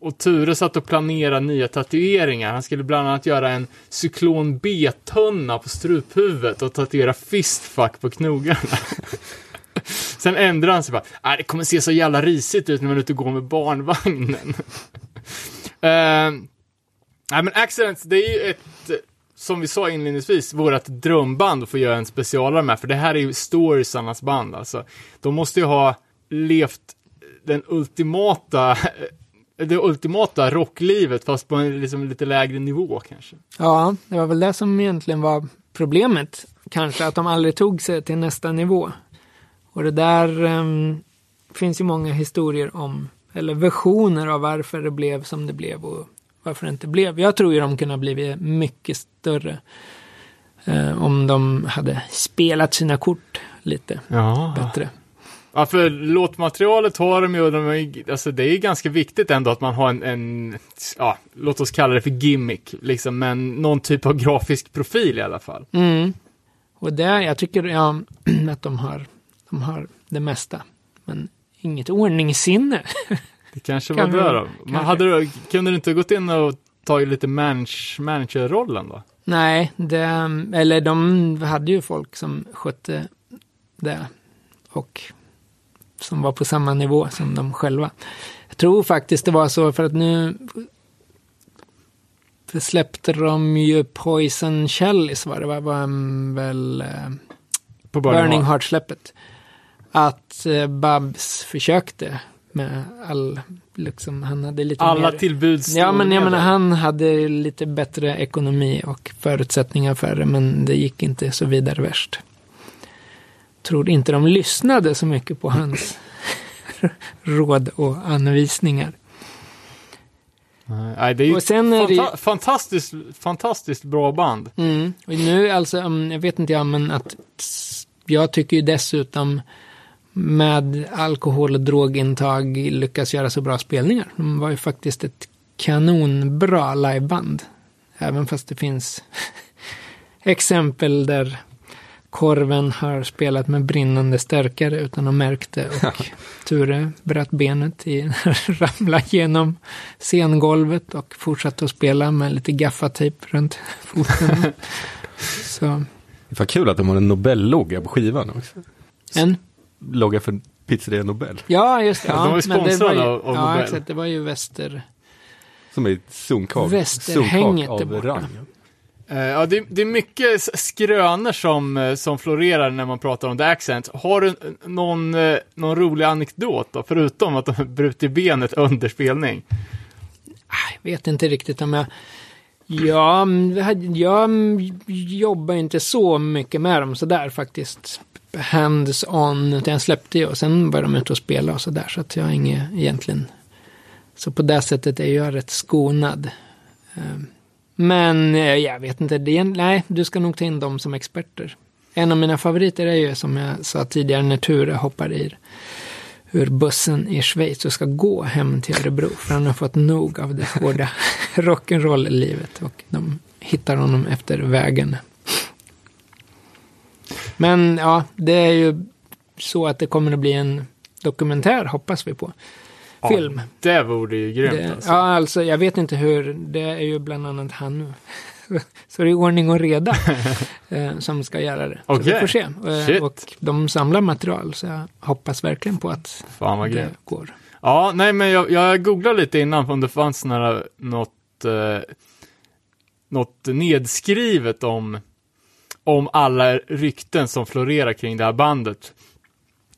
C: och Ture satt och planerade nya tatueringar. Han skulle bland annat göra en cyklon B-tunna på struphuvudet och tatuera fistfuck på knogarna. [laughs] Sen ändrade han sig bara, Äh, det kommer se så jävla risigt ut när man är ute och går med barnvagnen. uh, [laughs] Nej men Accidents, det är ju ett, som vi sa inledningsvis, vårt drömband att få göra en specialare med, för det här är ju storiesarnas band alltså. De måste ju ha levt den ultimata, [laughs] det ultimata rocklivet, fast på en liksom lite lägre nivå kanske.
F: Ja, det var väl det som egentligen var problemet. Kanske att de aldrig tog sig till nästa nivå. Och det där um, finns ju många historier om, eller versioner av varför det blev som det blev och varför det inte blev. Jag tror ju de kunde ha blivit mycket större eh, om de hade spelat sina kort lite
C: Ja.
F: bättre.
C: Ja, för låtmaterialet har de ju, de är, alltså det är ganska viktigt ändå att man har en, en, ja, låt oss kalla det för gimmick, liksom, men någon typ av grafisk profil i alla fall.
F: Mm. Och det, jag tycker ja, [clears throat] att de har, de har det mesta. Men inget ordningssinne. [laughs]
C: Det kanske
F: Kan
C: var det då. Man hade, du- kunde du inte gått in och tagit lite manage, managerrollen då?
F: Nej, det, eller de hade ju folk som skötte det. Och som var på samma nivå som de själva. Jag tror faktiskt det var så för att nu släppte de ju Poison Chalice var det va? var en väl eh,
C: På
F: Burning
C: Heart.
F: Heart-släppet. Att eh, Babs försökte med all, liksom, han hade lite
C: Alla
F: mer...
C: tillbuds
F: Ja, men jag menar, han hade lite bättre ekonomi och förutsättningar för det, men det gick inte så vidare värst. Tror inte de lyssnade så mycket på hans [laughs] råd och anvisningar.
C: Nej, det är ju
F: Och sen är det
C: fantastiskt, fantastiskt bra band.
F: Mm. Och nu alltså, um, jag vet inte jag, men att jag tycker ju dessutom med alkohol och drogintag lyckas göra så bra spelningar. De var ju faktiskt ett kanonbra liveband. Även fast det finns [laughs] exempel där korven har spelat med brinnande stärkare utan att märkt det och Ture bröt benet i [laughs] ramla genom scengolvet och fortsatte att spela med lite gaffatejp runt [laughs] foten. Så
B: Det fan kul att de har en Nobel-logga på skivan också.
F: en
B: Logga för Pizzeria Nobel.
F: Ja, just det.
C: Ja, de var ju
F: men det
C: sponsrade
F: ju-
C: av- av
F: Ja,
C: Nobel.
F: exakt. Det var ju Väster...
B: Som är ett zonkak.
F: Västerhänget
B: av rang.
C: Eh, ja, det, det är mycket skrönor som, eh, som florerar när man pratar om The Accent. Har du någon, eh, någon rolig anekdot då, förutom att de brutit benet under spelning?
F: Jag vet inte riktigt om jag... Ja, mm, jag, mm, jobbar inte så mycket med dem sådär faktiskt. Hands-on, utan jag släppte ju och sen var de ute och spelade och sådär. Så att jag har inget egentligen... Så på det sättet är jag rätt skonad. Ehm, men eh, jag vet inte, det är, nej, du ska nog ta in dem som experter. En av mina favoriter är ju som jag sa tidigare när Ture hoppar i ur bussen i Schweiz och ska gå hem till Örebro. För han har fått nog av det hårda [laughs] rock'n'roll-livet och de hittar honom efter vägen. Men ja, det är ju så att det kommer att bli en dokumentär, hoppas vi på. Film.
C: Det vore ju grymt
F: Det,
C: alltså.
F: Ja, alltså jag vet inte hur, det är ju bland annat han nu. [laughs] Så det är ordning och reda [laughs] eh, som ska göra det. Så
C: Okej.
F: vi får se. Eh,
C: Shit.
F: och de samlar material, så jag hoppas verkligen på att
C: Fan vad
F: det går.
C: Ja, nej men jag, jag googlade lite innan om det fanns några, något, eh, något nedskrivet om, om alla rykten som florerar kring det här bandet.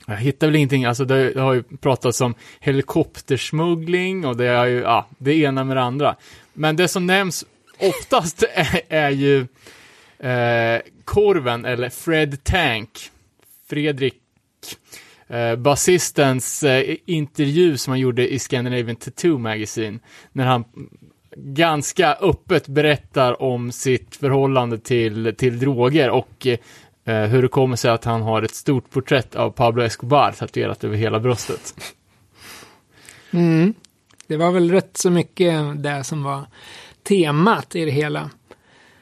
C: Jag hittar väl ingenting, alltså det, det har ju pratats om helikoptersmuggling och det är ju, ja, det ena med det andra. Men det som nämns oftast [laughs] är, är ju eh, Korven eller Fred Tank, Fredrik eh, basistens eh, intervju som han gjorde i Scandinavian Tattoo Magazine, när han ganska öppet berättar om sitt förhållande till, till droger och eh, hur det kommer sig att han har ett stort porträtt av Pablo Escobar tatuerat över hela bröstet.
F: Mm. Det var väl rätt så mycket det som var temat i det hela.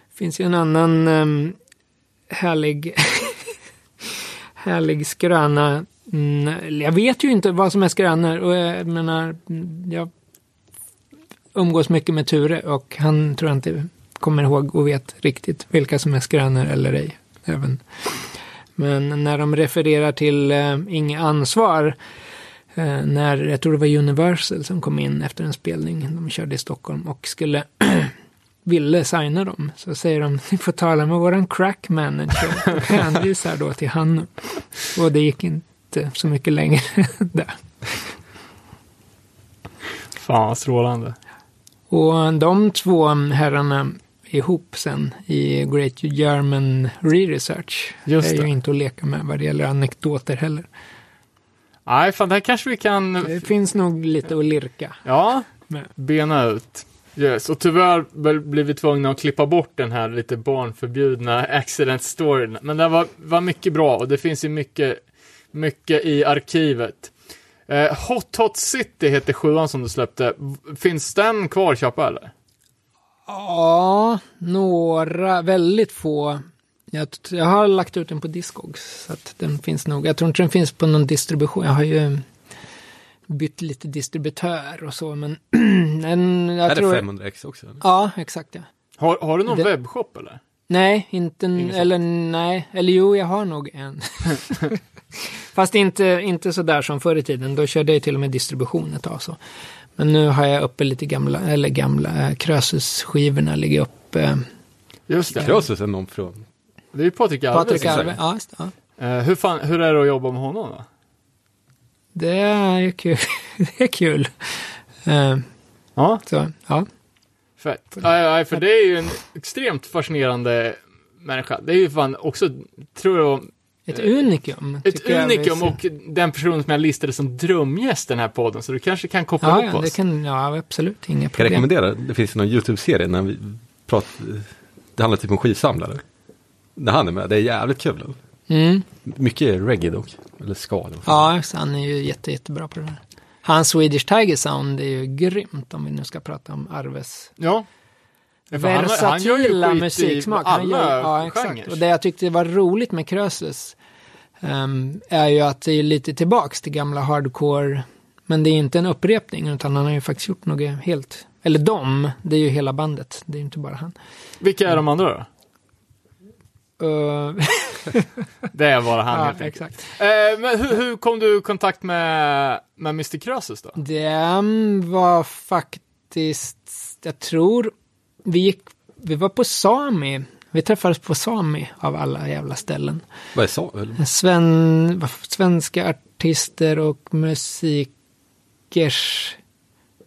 F: Det finns ju en annan um, härlig, [laughs] härlig skröna. Mm, jag vet ju inte vad som är skrönor och jag menar, jag umgås mycket med Ture och han tror jag inte kommer ihåg och vet riktigt vilka som är skrönor eller ej. Även. Men när de refererar till eh, uh, inget ansvar när, jag tror det var Universal som kom in efter en spelning, de körde i Stockholm och skulle [clears throat] ville signa dem. Så säger de, ni får tala med våran crack manager. [laughs] Och hänvisar då till han. Och det gick inte så mycket längre [laughs] där.
C: Fan strålande.
F: Och de två herrarna ihop sen i Great German Re-Research
C: Just
F: är
C: det.
F: ju inte att leka med vad det gäller anekdoter heller.
C: Nej, fan det här kanske vi kan,
F: Det finns nog lite att lirka
C: ja, bena ut. Yes, och tyvärr blev vi tvungna att klippa bort den här lite barnförbjudna accident storyn. Men det var, var mycket bra och det finns ju mycket, mycket i arkivet. Eh, Hot Hot City heter sjuan som du släppte. Finns den kvar att köpa eller?
F: Ja, några, väldigt få. Jag, jag har lagt ut den på Discogs, så att den finns nog. Jag tror inte den finns på någon distribution. Jag har ju bytt lite distributör och så, men [clears throat] den, jag
B: är
F: tror...
B: det 500x också? eller?
F: Ja, exakt ja.
C: Har, har du någon
F: Det-
C: webbshop eller?
F: Nej, inte,
C: sån.
F: eller nej, eller jo, jag har nog en. [laughs] Fast inte, inte så där som förr i tiden, då körde jag till och med distribution ett tag så. Men nu har jag uppe lite gamla, eller gamla, äh, Krösus-skivorna ligger uppe.
C: Just det.
B: Krösus är någon från...
C: Det är ju Patrik Alves.
F: Patrik
C: som
F: Alve,
C: säger.
F: ja, just ja.
C: Eh, hur, fan, hur är det att jobba med honom då?
F: Det är kul. [laughs] det är kul. Eh,
C: Ja,
F: så, ja.
C: fett. Nej, nej, för det är ju en extremt fascinerande människa. Det är ju fan också, tror jag,
F: Ett unikum.
C: ett
F: jag vi
C: unikum och den personen som jag listade som drömgäst den här podden, så du kanske kan koppla
F: Ja,
C: ihop
F: ja,
C: oss.
F: det kan, ja, absolut, inga
B: Kan jag
F: problem.
B: rekommendera? Det finns någon YouTube-serie när vi pratar... Det handlar typ om skivsamlare. När han är med, det är jävligt kul.
F: Mm.
B: Mycket reggae dock. Eller ska.
F: Ja, han är ju jätte, jättebra på det där. Hans Swedish Tiger Sound är ju grymt om vi nu ska prata om Arves
C: Ja. För han- gör ju
F: versatila musiksmak. Han
C: alla
F: gör, ja, exakt. Och det jag tyckte var roligt med Krösus ehm, är ju att det är lite tillbaks till gamla hardcore. Men det är inte en upprepning utan han har ju faktiskt gjort något helt, eller de, det är ju hela bandet, det är ju inte bara han.
C: Vilka är de andra då?
F: Uh, [laughs]
C: Det är bara han
F: ja,
C: helt
F: exakt.
C: Eh, men hur, hur kom du i kontakt med, med Mr. Krösus då?
F: Den var faktiskt, jag tror, vi gick, vi var på Sami. Vi träffades på Sami av alla jävla ställen.
B: Vad är eller?
F: Sven, svenska artister och musikers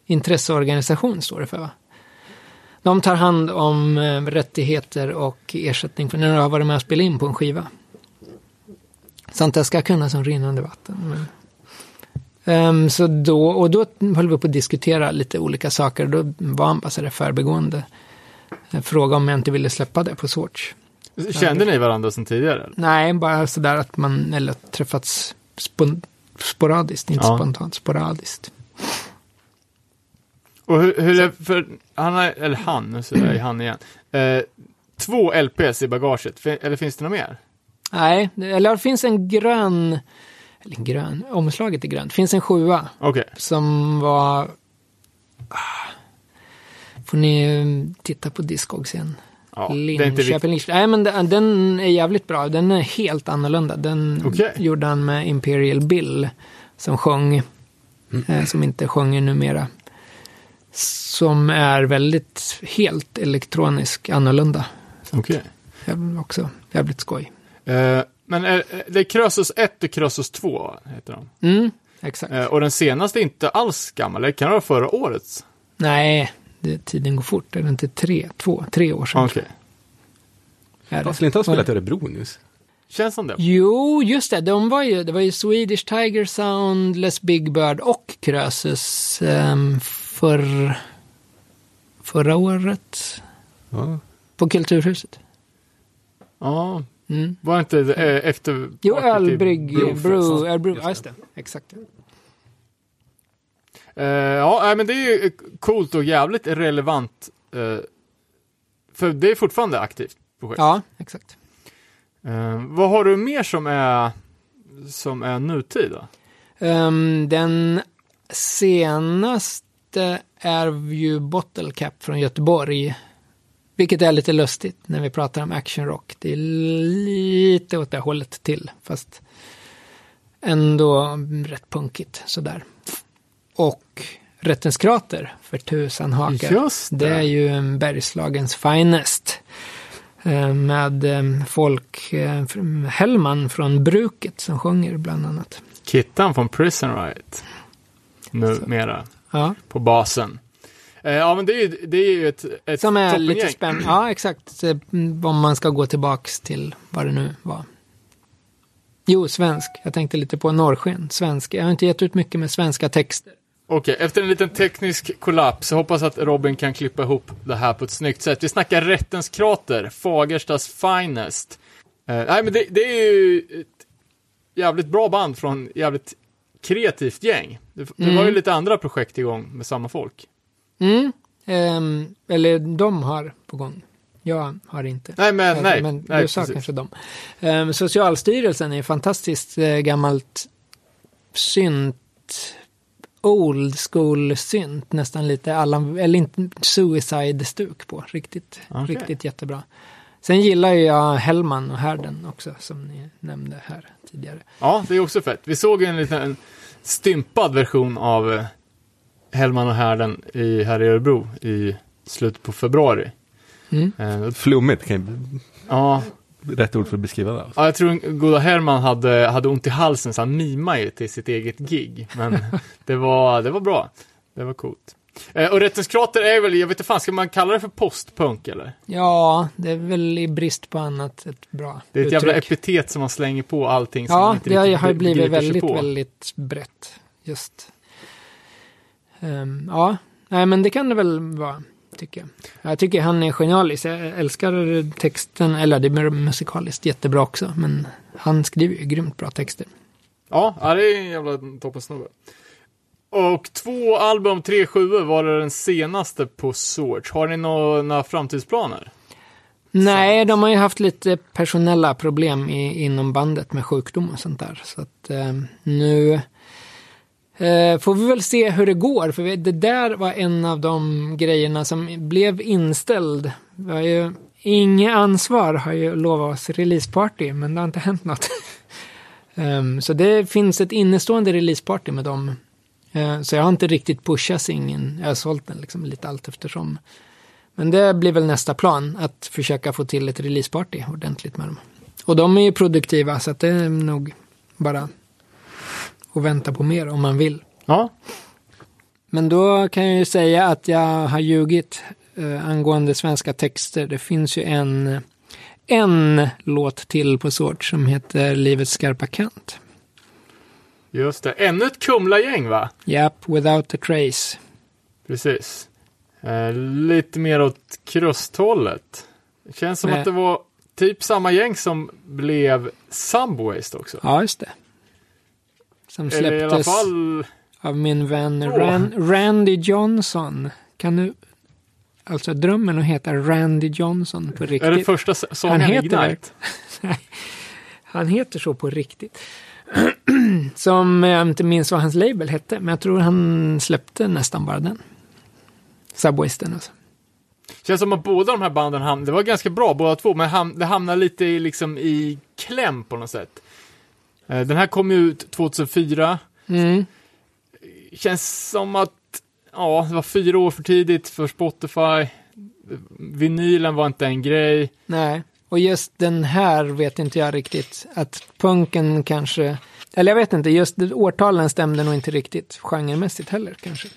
F: intresseorganisation står det för va? De tar hand om eh, rättigheter och ersättning för när du har varit med och spelat in på en skiva. Sånt där ska kunna som rinnande vatten. Ehm, så då, och då höll vi på att diskutera lite olika saker. Då var han bara så där förbegående. Jag frågade om jag inte ville släppa det på Swatch.
C: Kände ni varandra sedan tidigare?
F: Nej, bara sådär att man, eller träffats spon, sporadiskt, inte
C: Ja.
F: spontant, sporadiskt.
C: Och hur, hur är, för han har, eller han, nu säger jag han igen. Eh, två LPs i bagaget, eller finns det något mer?
F: Nej, eller det finns en grön, eller en grön, omslaget är grönt. Det finns en sjua
C: Okej,
F: som var... Ah, får ni eh, titta på Discogs igen.
C: ja, är.
F: Linköping. Nej, men den, är jävligt bra. Den är helt annorlunda. Den
C: Okej.
F: gjorde han med Imperial Bill som sjöng, eh, som inte sjunger numera. Som är väldigt, helt elektronisk annorlunda.
C: Okej.
F: Jävligt- Också jävligt skoj.
C: Eh, men är, det är Krösus 1 och Krösus 2, heter de.
F: Mm, exakt.
C: Eh, och den senaste är inte alls gammal, det kan vara förra årets.
F: Nej, det, tiden går fort. Är det inte tre, två, tre år sedan?
C: Okej.
B: Jag skulle inte ha spelat i Örebro nyss.
C: Känns som det.
F: Jo, just det. De var ju, det var ju Swedish Tiger Sound, Les Big Bird och Krösus um, för, förra året
B: Ja.
F: på Kulturhuset.
C: Ja,
F: Mm.
C: var det inte eh, efter...
F: Jo, ölbrygg, brew, ölbrew, ja just det. Exakt.
C: Eh, ja, men det är ju coolt och jävligt relevant. eh, för det är fortfarande aktivt projekt.
F: Ja, exakt.
C: Eh, vad har du mer som är, som är nutid då?
F: Ehm, den senaste är ju Bottle Cap från Göteborg. Vilket är lite lustigt när vi pratar om action rock. Det är lite åt det hållet till, fast ändå rätt punkigt sådär. Och Rättens krater för tusan hakar.
C: Just det.
F: Det är ju en Bergslagens finest. Eh, Med eh, folk, eh, Hellman från Bruket som sjunger bland annat.
C: Kittan från Prison Riot. Numera.
F: Ja,
C: På basen. Eh, ja, men det är ju, det är ju ett, ett
F: som är lite spännande. Ja, exakt. Eh, Om man ska gå tillbaks till vad det nu var. Jo, svensk. Jag tänkte lite på norrsken. Svensk. Jag har inte gett ut mycket med svenska texter.
C: Okej, efter en liten teknisk kollaps, jag hoppas att Robin kan klippa ihop det här på ett snyggt sätt. Vi snackar Rättens krater, Fagerstas finest. Eh, nej, men det, det är ju ett jävligt bra band från jävligt kreativt gäng. Det, det var ju lite andra projekt igång med samma folk.
F: Mm. Ehm, eller de har på gång. Jag har inte.
C: Nej, men nej.
F: Men
C: nej,
F: du sa
C: precis.
F: kanske dem. Ehm, Socialstyrelsen är fantastiskt eh, gammalt synt, old school synt, nästan lite Allan, eller inte suicide-stuk på. Riktigt,
C: Okej.
F: riktigt jättebra. Sen gillar jag Hellman och Härden också, som ni nämnde här tidigare.
C: Ja, det är också fett. Vi såg en liten stympad version av eh, Hellman och härden i, här i Örebro i slutet på februari.
F: Mm.
C: Eh,
B: Flummigt kan ju
C: ja,
B: rätt ord för att beskriva det. Alltså.
C: Ja, jag tror goda Herman hade, hade ont i halsen så han mimade ju till sitt eget gig. Men [laughs] det var, det var bra. Det var coolt. Eh, och Rättens krater är väl, jag vet inte fan, ska man kalla det för postpunk eller?
F: Ja, det är väl i brist på annat ett bra
C: Det är ett
F: uttryck.
C: jävla epitet som man slänger på allting som man
F: Ja,
C: inte
F: det har, har blivit väldigt, väldigt brett. Just. Ehm, ja, nej men det kan det väl vara, tycker jag. Jag tycker han är genialisk. Jag älskar texten, eller det är musikaliskt jättebra också. Men han skriver ju grymt bra texter.
C: Ja, ja, det är en jävla toppensnubbe. Och två album, tre sjuor var det den senaste på Swords. Har ni några framtidsplaner?
F: Nej, de har ju haft lite personella problem i, inom bandet med sjukdom och sånt där. Så att eh, nu eh, får vi väl se hur det går. För vi, det där var en av de grejerna som blev inställd. Vi har ju, inget ansvar har ju lovat oss releaseparty, men det har inte hänt något. um, [laughs] så det finns ett innestående releaseparty med dem. Eh, så jag har inte riktigt pushat singeln. Jag har sålt den liksom lite allt eftersom. Men det blir väl nästa plan, att försöka få till ett releaseparty ordentligt med dem. Och de är ju produktiva, så att det är nog bara att vänta på mer om man vill.
C: Ja,
F: Men då kan jag ju säga att jag har ljugit eh, angående svenska texter. Det finns ju en, en låt till på sort som heter Livets skarpa kant.
C: Just det. Ännu ett Kumla-gäng va?
F: Japp, Without a Trace.
C: Precis. Eh, lite mer åt krusthållet. Det känns som
F: Nej.
C: att det var typ samma gäng som blev Subwaste också.
F: Ja, just det. Som
C: Eller i alla
F: släpptes,
C: fall,
F: av min vän Ran, Randy Johnson. Kan du alltså drömmen att heta Randy Johnson på riktigt?
C: Är det första sången
F: Han heter
C: Ignite? [laughs]
F: Han heter så på riktigt. [clears throat] Som jag inte minns vad hans label hette, men jag tror han släppte nästan bara den. Subwasten alltså.
C: Känns som att båda de här banden ham- det var ganska bra båda två, men ham- det hamnar lite i, liksom i kläm på något sätt. Eh, Den här kom ju ut 2004.
F: Mm.
C: Känns som att, ja, det var fyra år för tidigt för Spotify. Vinylen var inte en grej.
F: Nej, och just den här vet inte jag riktigt. Att punken kanske, eller jag vet inte, just årtalen stämde nog inte riktigt genremässigt heller kanske.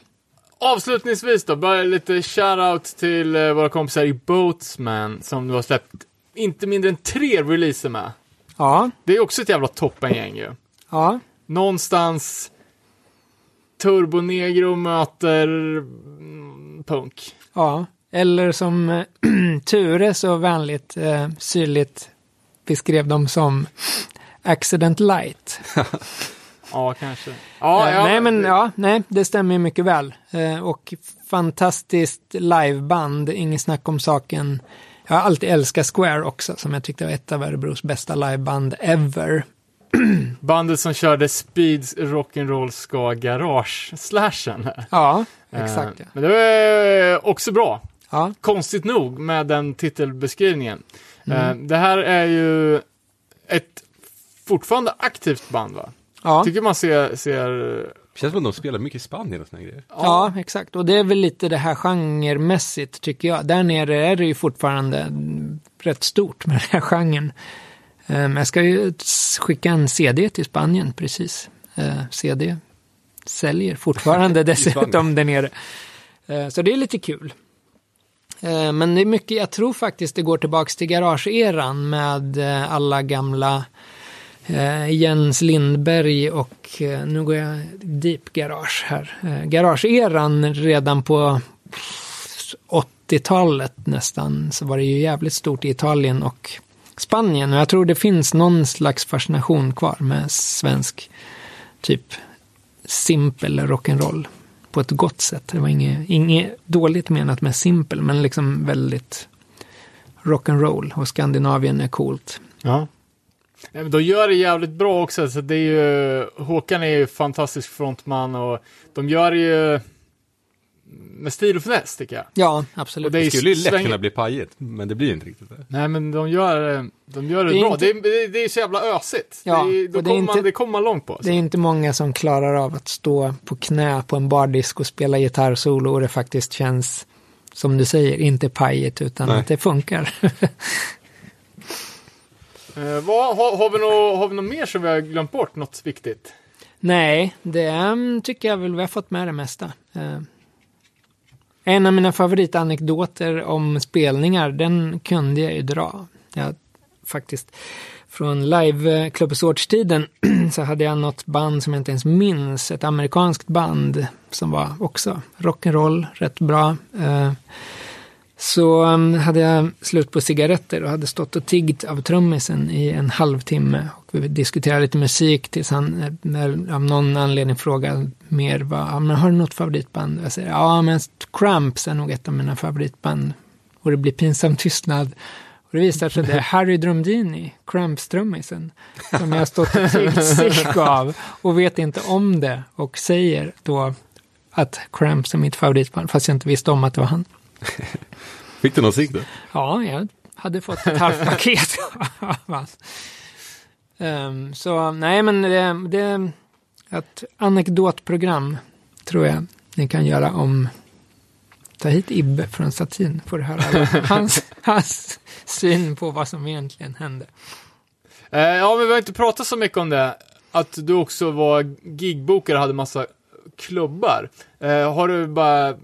C: Avslutningsvis då, bara lite shoutout till eh, våra kompisar i Boatsman som du har släppt inte mindre än tre releaser med.
F: Ja,
C: Det är också ett jävla toppengäng ju.
F: ja,
C: Någonstans Turbonegro möter mm, punk.
F: ja. Eller som eh, [clears throat] Ture så vänligt, eh, syrligt beskrev dem som Accident Light. [laughs]
C: Ja, kanske. Ja,
F: Eh,
C: ja,
F: nej, men ja, nej, det stämmer ju mycket väl. Eh, och fantastiskt liveband, inget snack om saken. Jag har alltid älskat Square också, som jag tyckte var ett av Örebros bästa liveband ever. [clears throat]
C: Bandet som körde Speeds Rock'n'Roll ska Garage-slashen.
F: Ja, exakt. Ja.
C: Eh, Men det var eh, också bra.
F: Ja,
C: Konstigt nog med den titelbeskrivningen.
F: Mm.
C: Eh, Det här är ju ett fortfarande aktivt band va?
F: ja,
C: Tycker man ser, ser
B: Känns som att de spelar mycket i Spanien och såna grejer.
F: ja, exakt. Och det är väl lite det här genremässigt, tycker jag. Där nere är det ju fortfarande rätt stort med den här genren. Eh, jag ska ju skicka en CD till Spanien, precis. Eh, CD säljer fortfarande [laughs] dessutom där nere. Så det är lite kul. Eh, men det är mycket, jag tror faktiskt det går tillbaks till garageeran med eh, alla gamla eh, Jens Lindberg och nu går jag deep garage här. Garageeran redan på 80-talet nästan så var det ju jävligt stort i Italien och Spanien och jag tror det finns någon slags fascination kvar med svensk typ simpel rock'n'roll på ett gott sätt. Det var inget, inget dåligt menat med simpel men liksom väldigt rock'n'roll och Skandinavien är coolt.
C: Ja. De gör det jävligt bra också, så det är ju, Håkan är ju fantastisk frontman och de gör det ju med stil och finess tycker jag.
F: Ja, absolut.
C: Och det är
B: Det skulle ju lätt kunna bli pajigt, men det blir inte riktigt det.
C: Nej men de gör, det- de gör det,
F: Det
C: bra.
F: inte-
C: Det, är, det, är, det så jävla ösigt.
F: Ja,
C: det, är, då
F: det
C: kommer man,
F: inte-
C: det kommer man långt på.
F: Det
C: Alltså.
F: är inte många som klarar av att stå på knä på en bardisk och spela gitarrsolo och det faktiskt känns, som du säger, inte pajigt utan
B: Nej.
F: att det funkar. [laughs]
C: Eh, vad, har, har, vi något, har vi något mer som vi har glömt bort? Något viktigt?
F: Nej, det mm, tycker jag väl vi har fått med det mesta. Eh, en av mina favoritanekdoter om spelningar, den kunde jag ju dra. Jag, faktiskt, från live tiden [clears throat] så hade jag något band som jag inte ens minns, ett amerikanskt band som var också rock'n'roll, rätt bra. Eh, så um, hade jag slut på cigaretter och hade stått och tiggt av trummisen i en halvtimme. Och vi diskuterade lite musik tills han eh, när, av någon anledning frågade mer. Vad, men har du något favoritband? Jag säger ja, men Cramps är nog ett av mina favoritband. Och det blir pinsam tystnad. Och det visar sig att det är Harry Drumdini, Cramps-trummisen, som jag har stått och tiggt sick av och vet inte om det och säger då att Cramps är mitt favoritband, fast jag inte visste om att det var han.
B: Fick du någon cigg då?
F: Ja, jag hade fått ett halvt paket. Ehm, så nej, men det, det är ett anekdotprogram tror jag ni kan göra om ta hit Ibbe från Satin får du höra [laughs] hans, hans syn på vad som egentligen hände.
C: Eh, ja, men vi har inte pratat så mycket om det. Att du också var gigbokare och hade massa klubbar. Eh, har du bara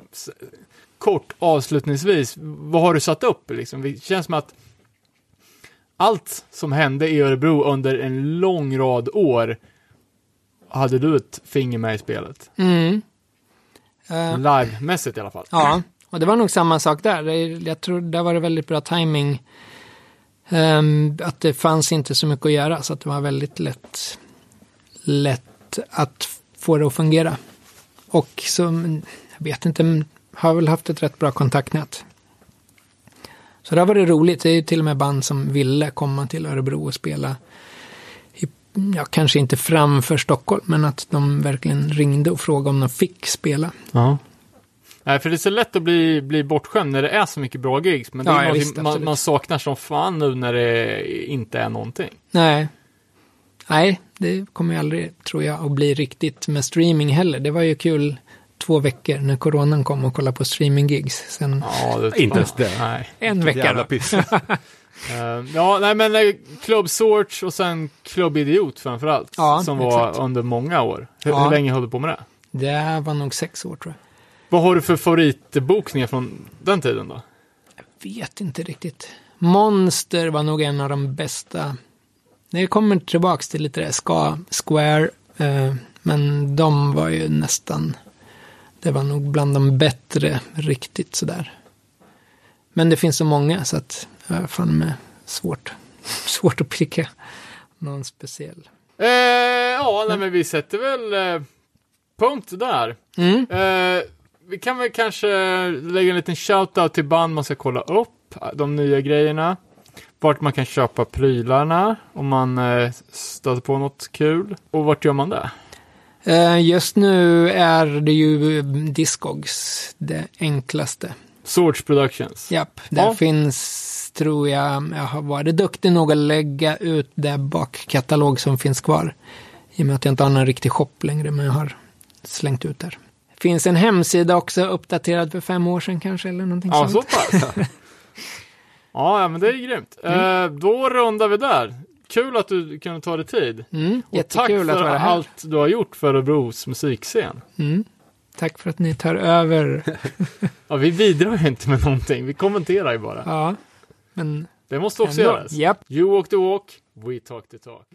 C: kort avslutningsvis, vad har du satt upp liksom? Det känns som att allt som hände i Örebro under en lång rad år hade du ett finger med i spelet.
F: Mm. Eh,
C: Livemässigt i alla fall.
F: Ja, och det var nog samma sak där. Jag tror där var det väldigt bra timing. Ehm, att det fanns inte så mycket att göra så att det var väldigt lätt, lätt att få det att fungera. Och så, jag vet inte, har väl haft ett rätt bra kontaktnät. Så det har varit roligt. Det är ju till och med band som ville komma till Örebro och spela. I, ja, kanske inte framför Stockholm, men att de verkligen ringde och frågade om de fick spela.
C: Ja. Nej, för det är så lätt att bli, bli bortskämd när det är så mycket bra gigs. Men det
F: Ja,
C: är någonting
F: visst,
C: man, man saknar som fan nu när det inte är någonting.
F: Nej. Nej, det kommer ju aldrig, tror jag, att bli riktigt med streaming heller. Det var ju kul två veckor när coronan kom och kolla på streaming-gigs. Sen
C: Ja, det
B: Inte ens det.
C: Nej.
F: en vecka
B: Jävla
F: då.
B: piss. [laughs]
C: Eh, ja, nej men uh, Club Sorts och sen Club Idiot framförallt.
F: Ja,
C: som var
F: exakt.
C: under många år. Hur,
F: Ja.
C: hur länge höll du på med det?
F: Det var nog sex år tror jag.
C: Vad har du för favoritbokningar från den tiden då?
F: Vet inte riktigt. Monster var nog en av de bästa. Det kommer tillbaks till lite det, ska, Square. Eh, men de var ju nästan, det var nog bland de bättre riktigt sådär. Men det finns så många så att, ja, fan med svårt, [laughs] svårt att pricka någon speciell.
C: Eh, ja, nej men vi sätter väl eh, punkt där.
F: Mm.
C: Eh, vi kan väl kanske lägga en liten shout-out till band man ska kolla upp, de nya grejerna. Vart man kan köpa prylarna om man eh, stöter på något kul. Och vart gör man det?
F: Eh, just nu är det ju Discogs det enklaste.
C: Swords Productions.
F: Japp, där
C: Ja.
F: finns, tror jag, jag har varit duktig nog att lägga ut det bakkatalog som finns kvar. I och med att jag inte har någon riktig shop längre, men jag har slängt ut där. Finns en hemsida också uppdaterad för fem år sedan kanske, eller någonting
C: Ja, så
F: sånt.
C: pass. [laughs] ja, ja, men det är grymt.
F: Mm.
C: Eh, då rundar vi där. Kul att du kunde ta dig tid.
F: Mm,
C: Och tack för allt du har gjort för Örebros musikscen.
F: Mm. Tack för att ni tar över. [laughs]
C: Ja, vi bidrar ju inte med någonting, vi kommenterar ju bara.
F: ja, men
C: Det måste också
F: ändå.
C: göras.
F: Japp.
C: You walk the walk, we talk the talk.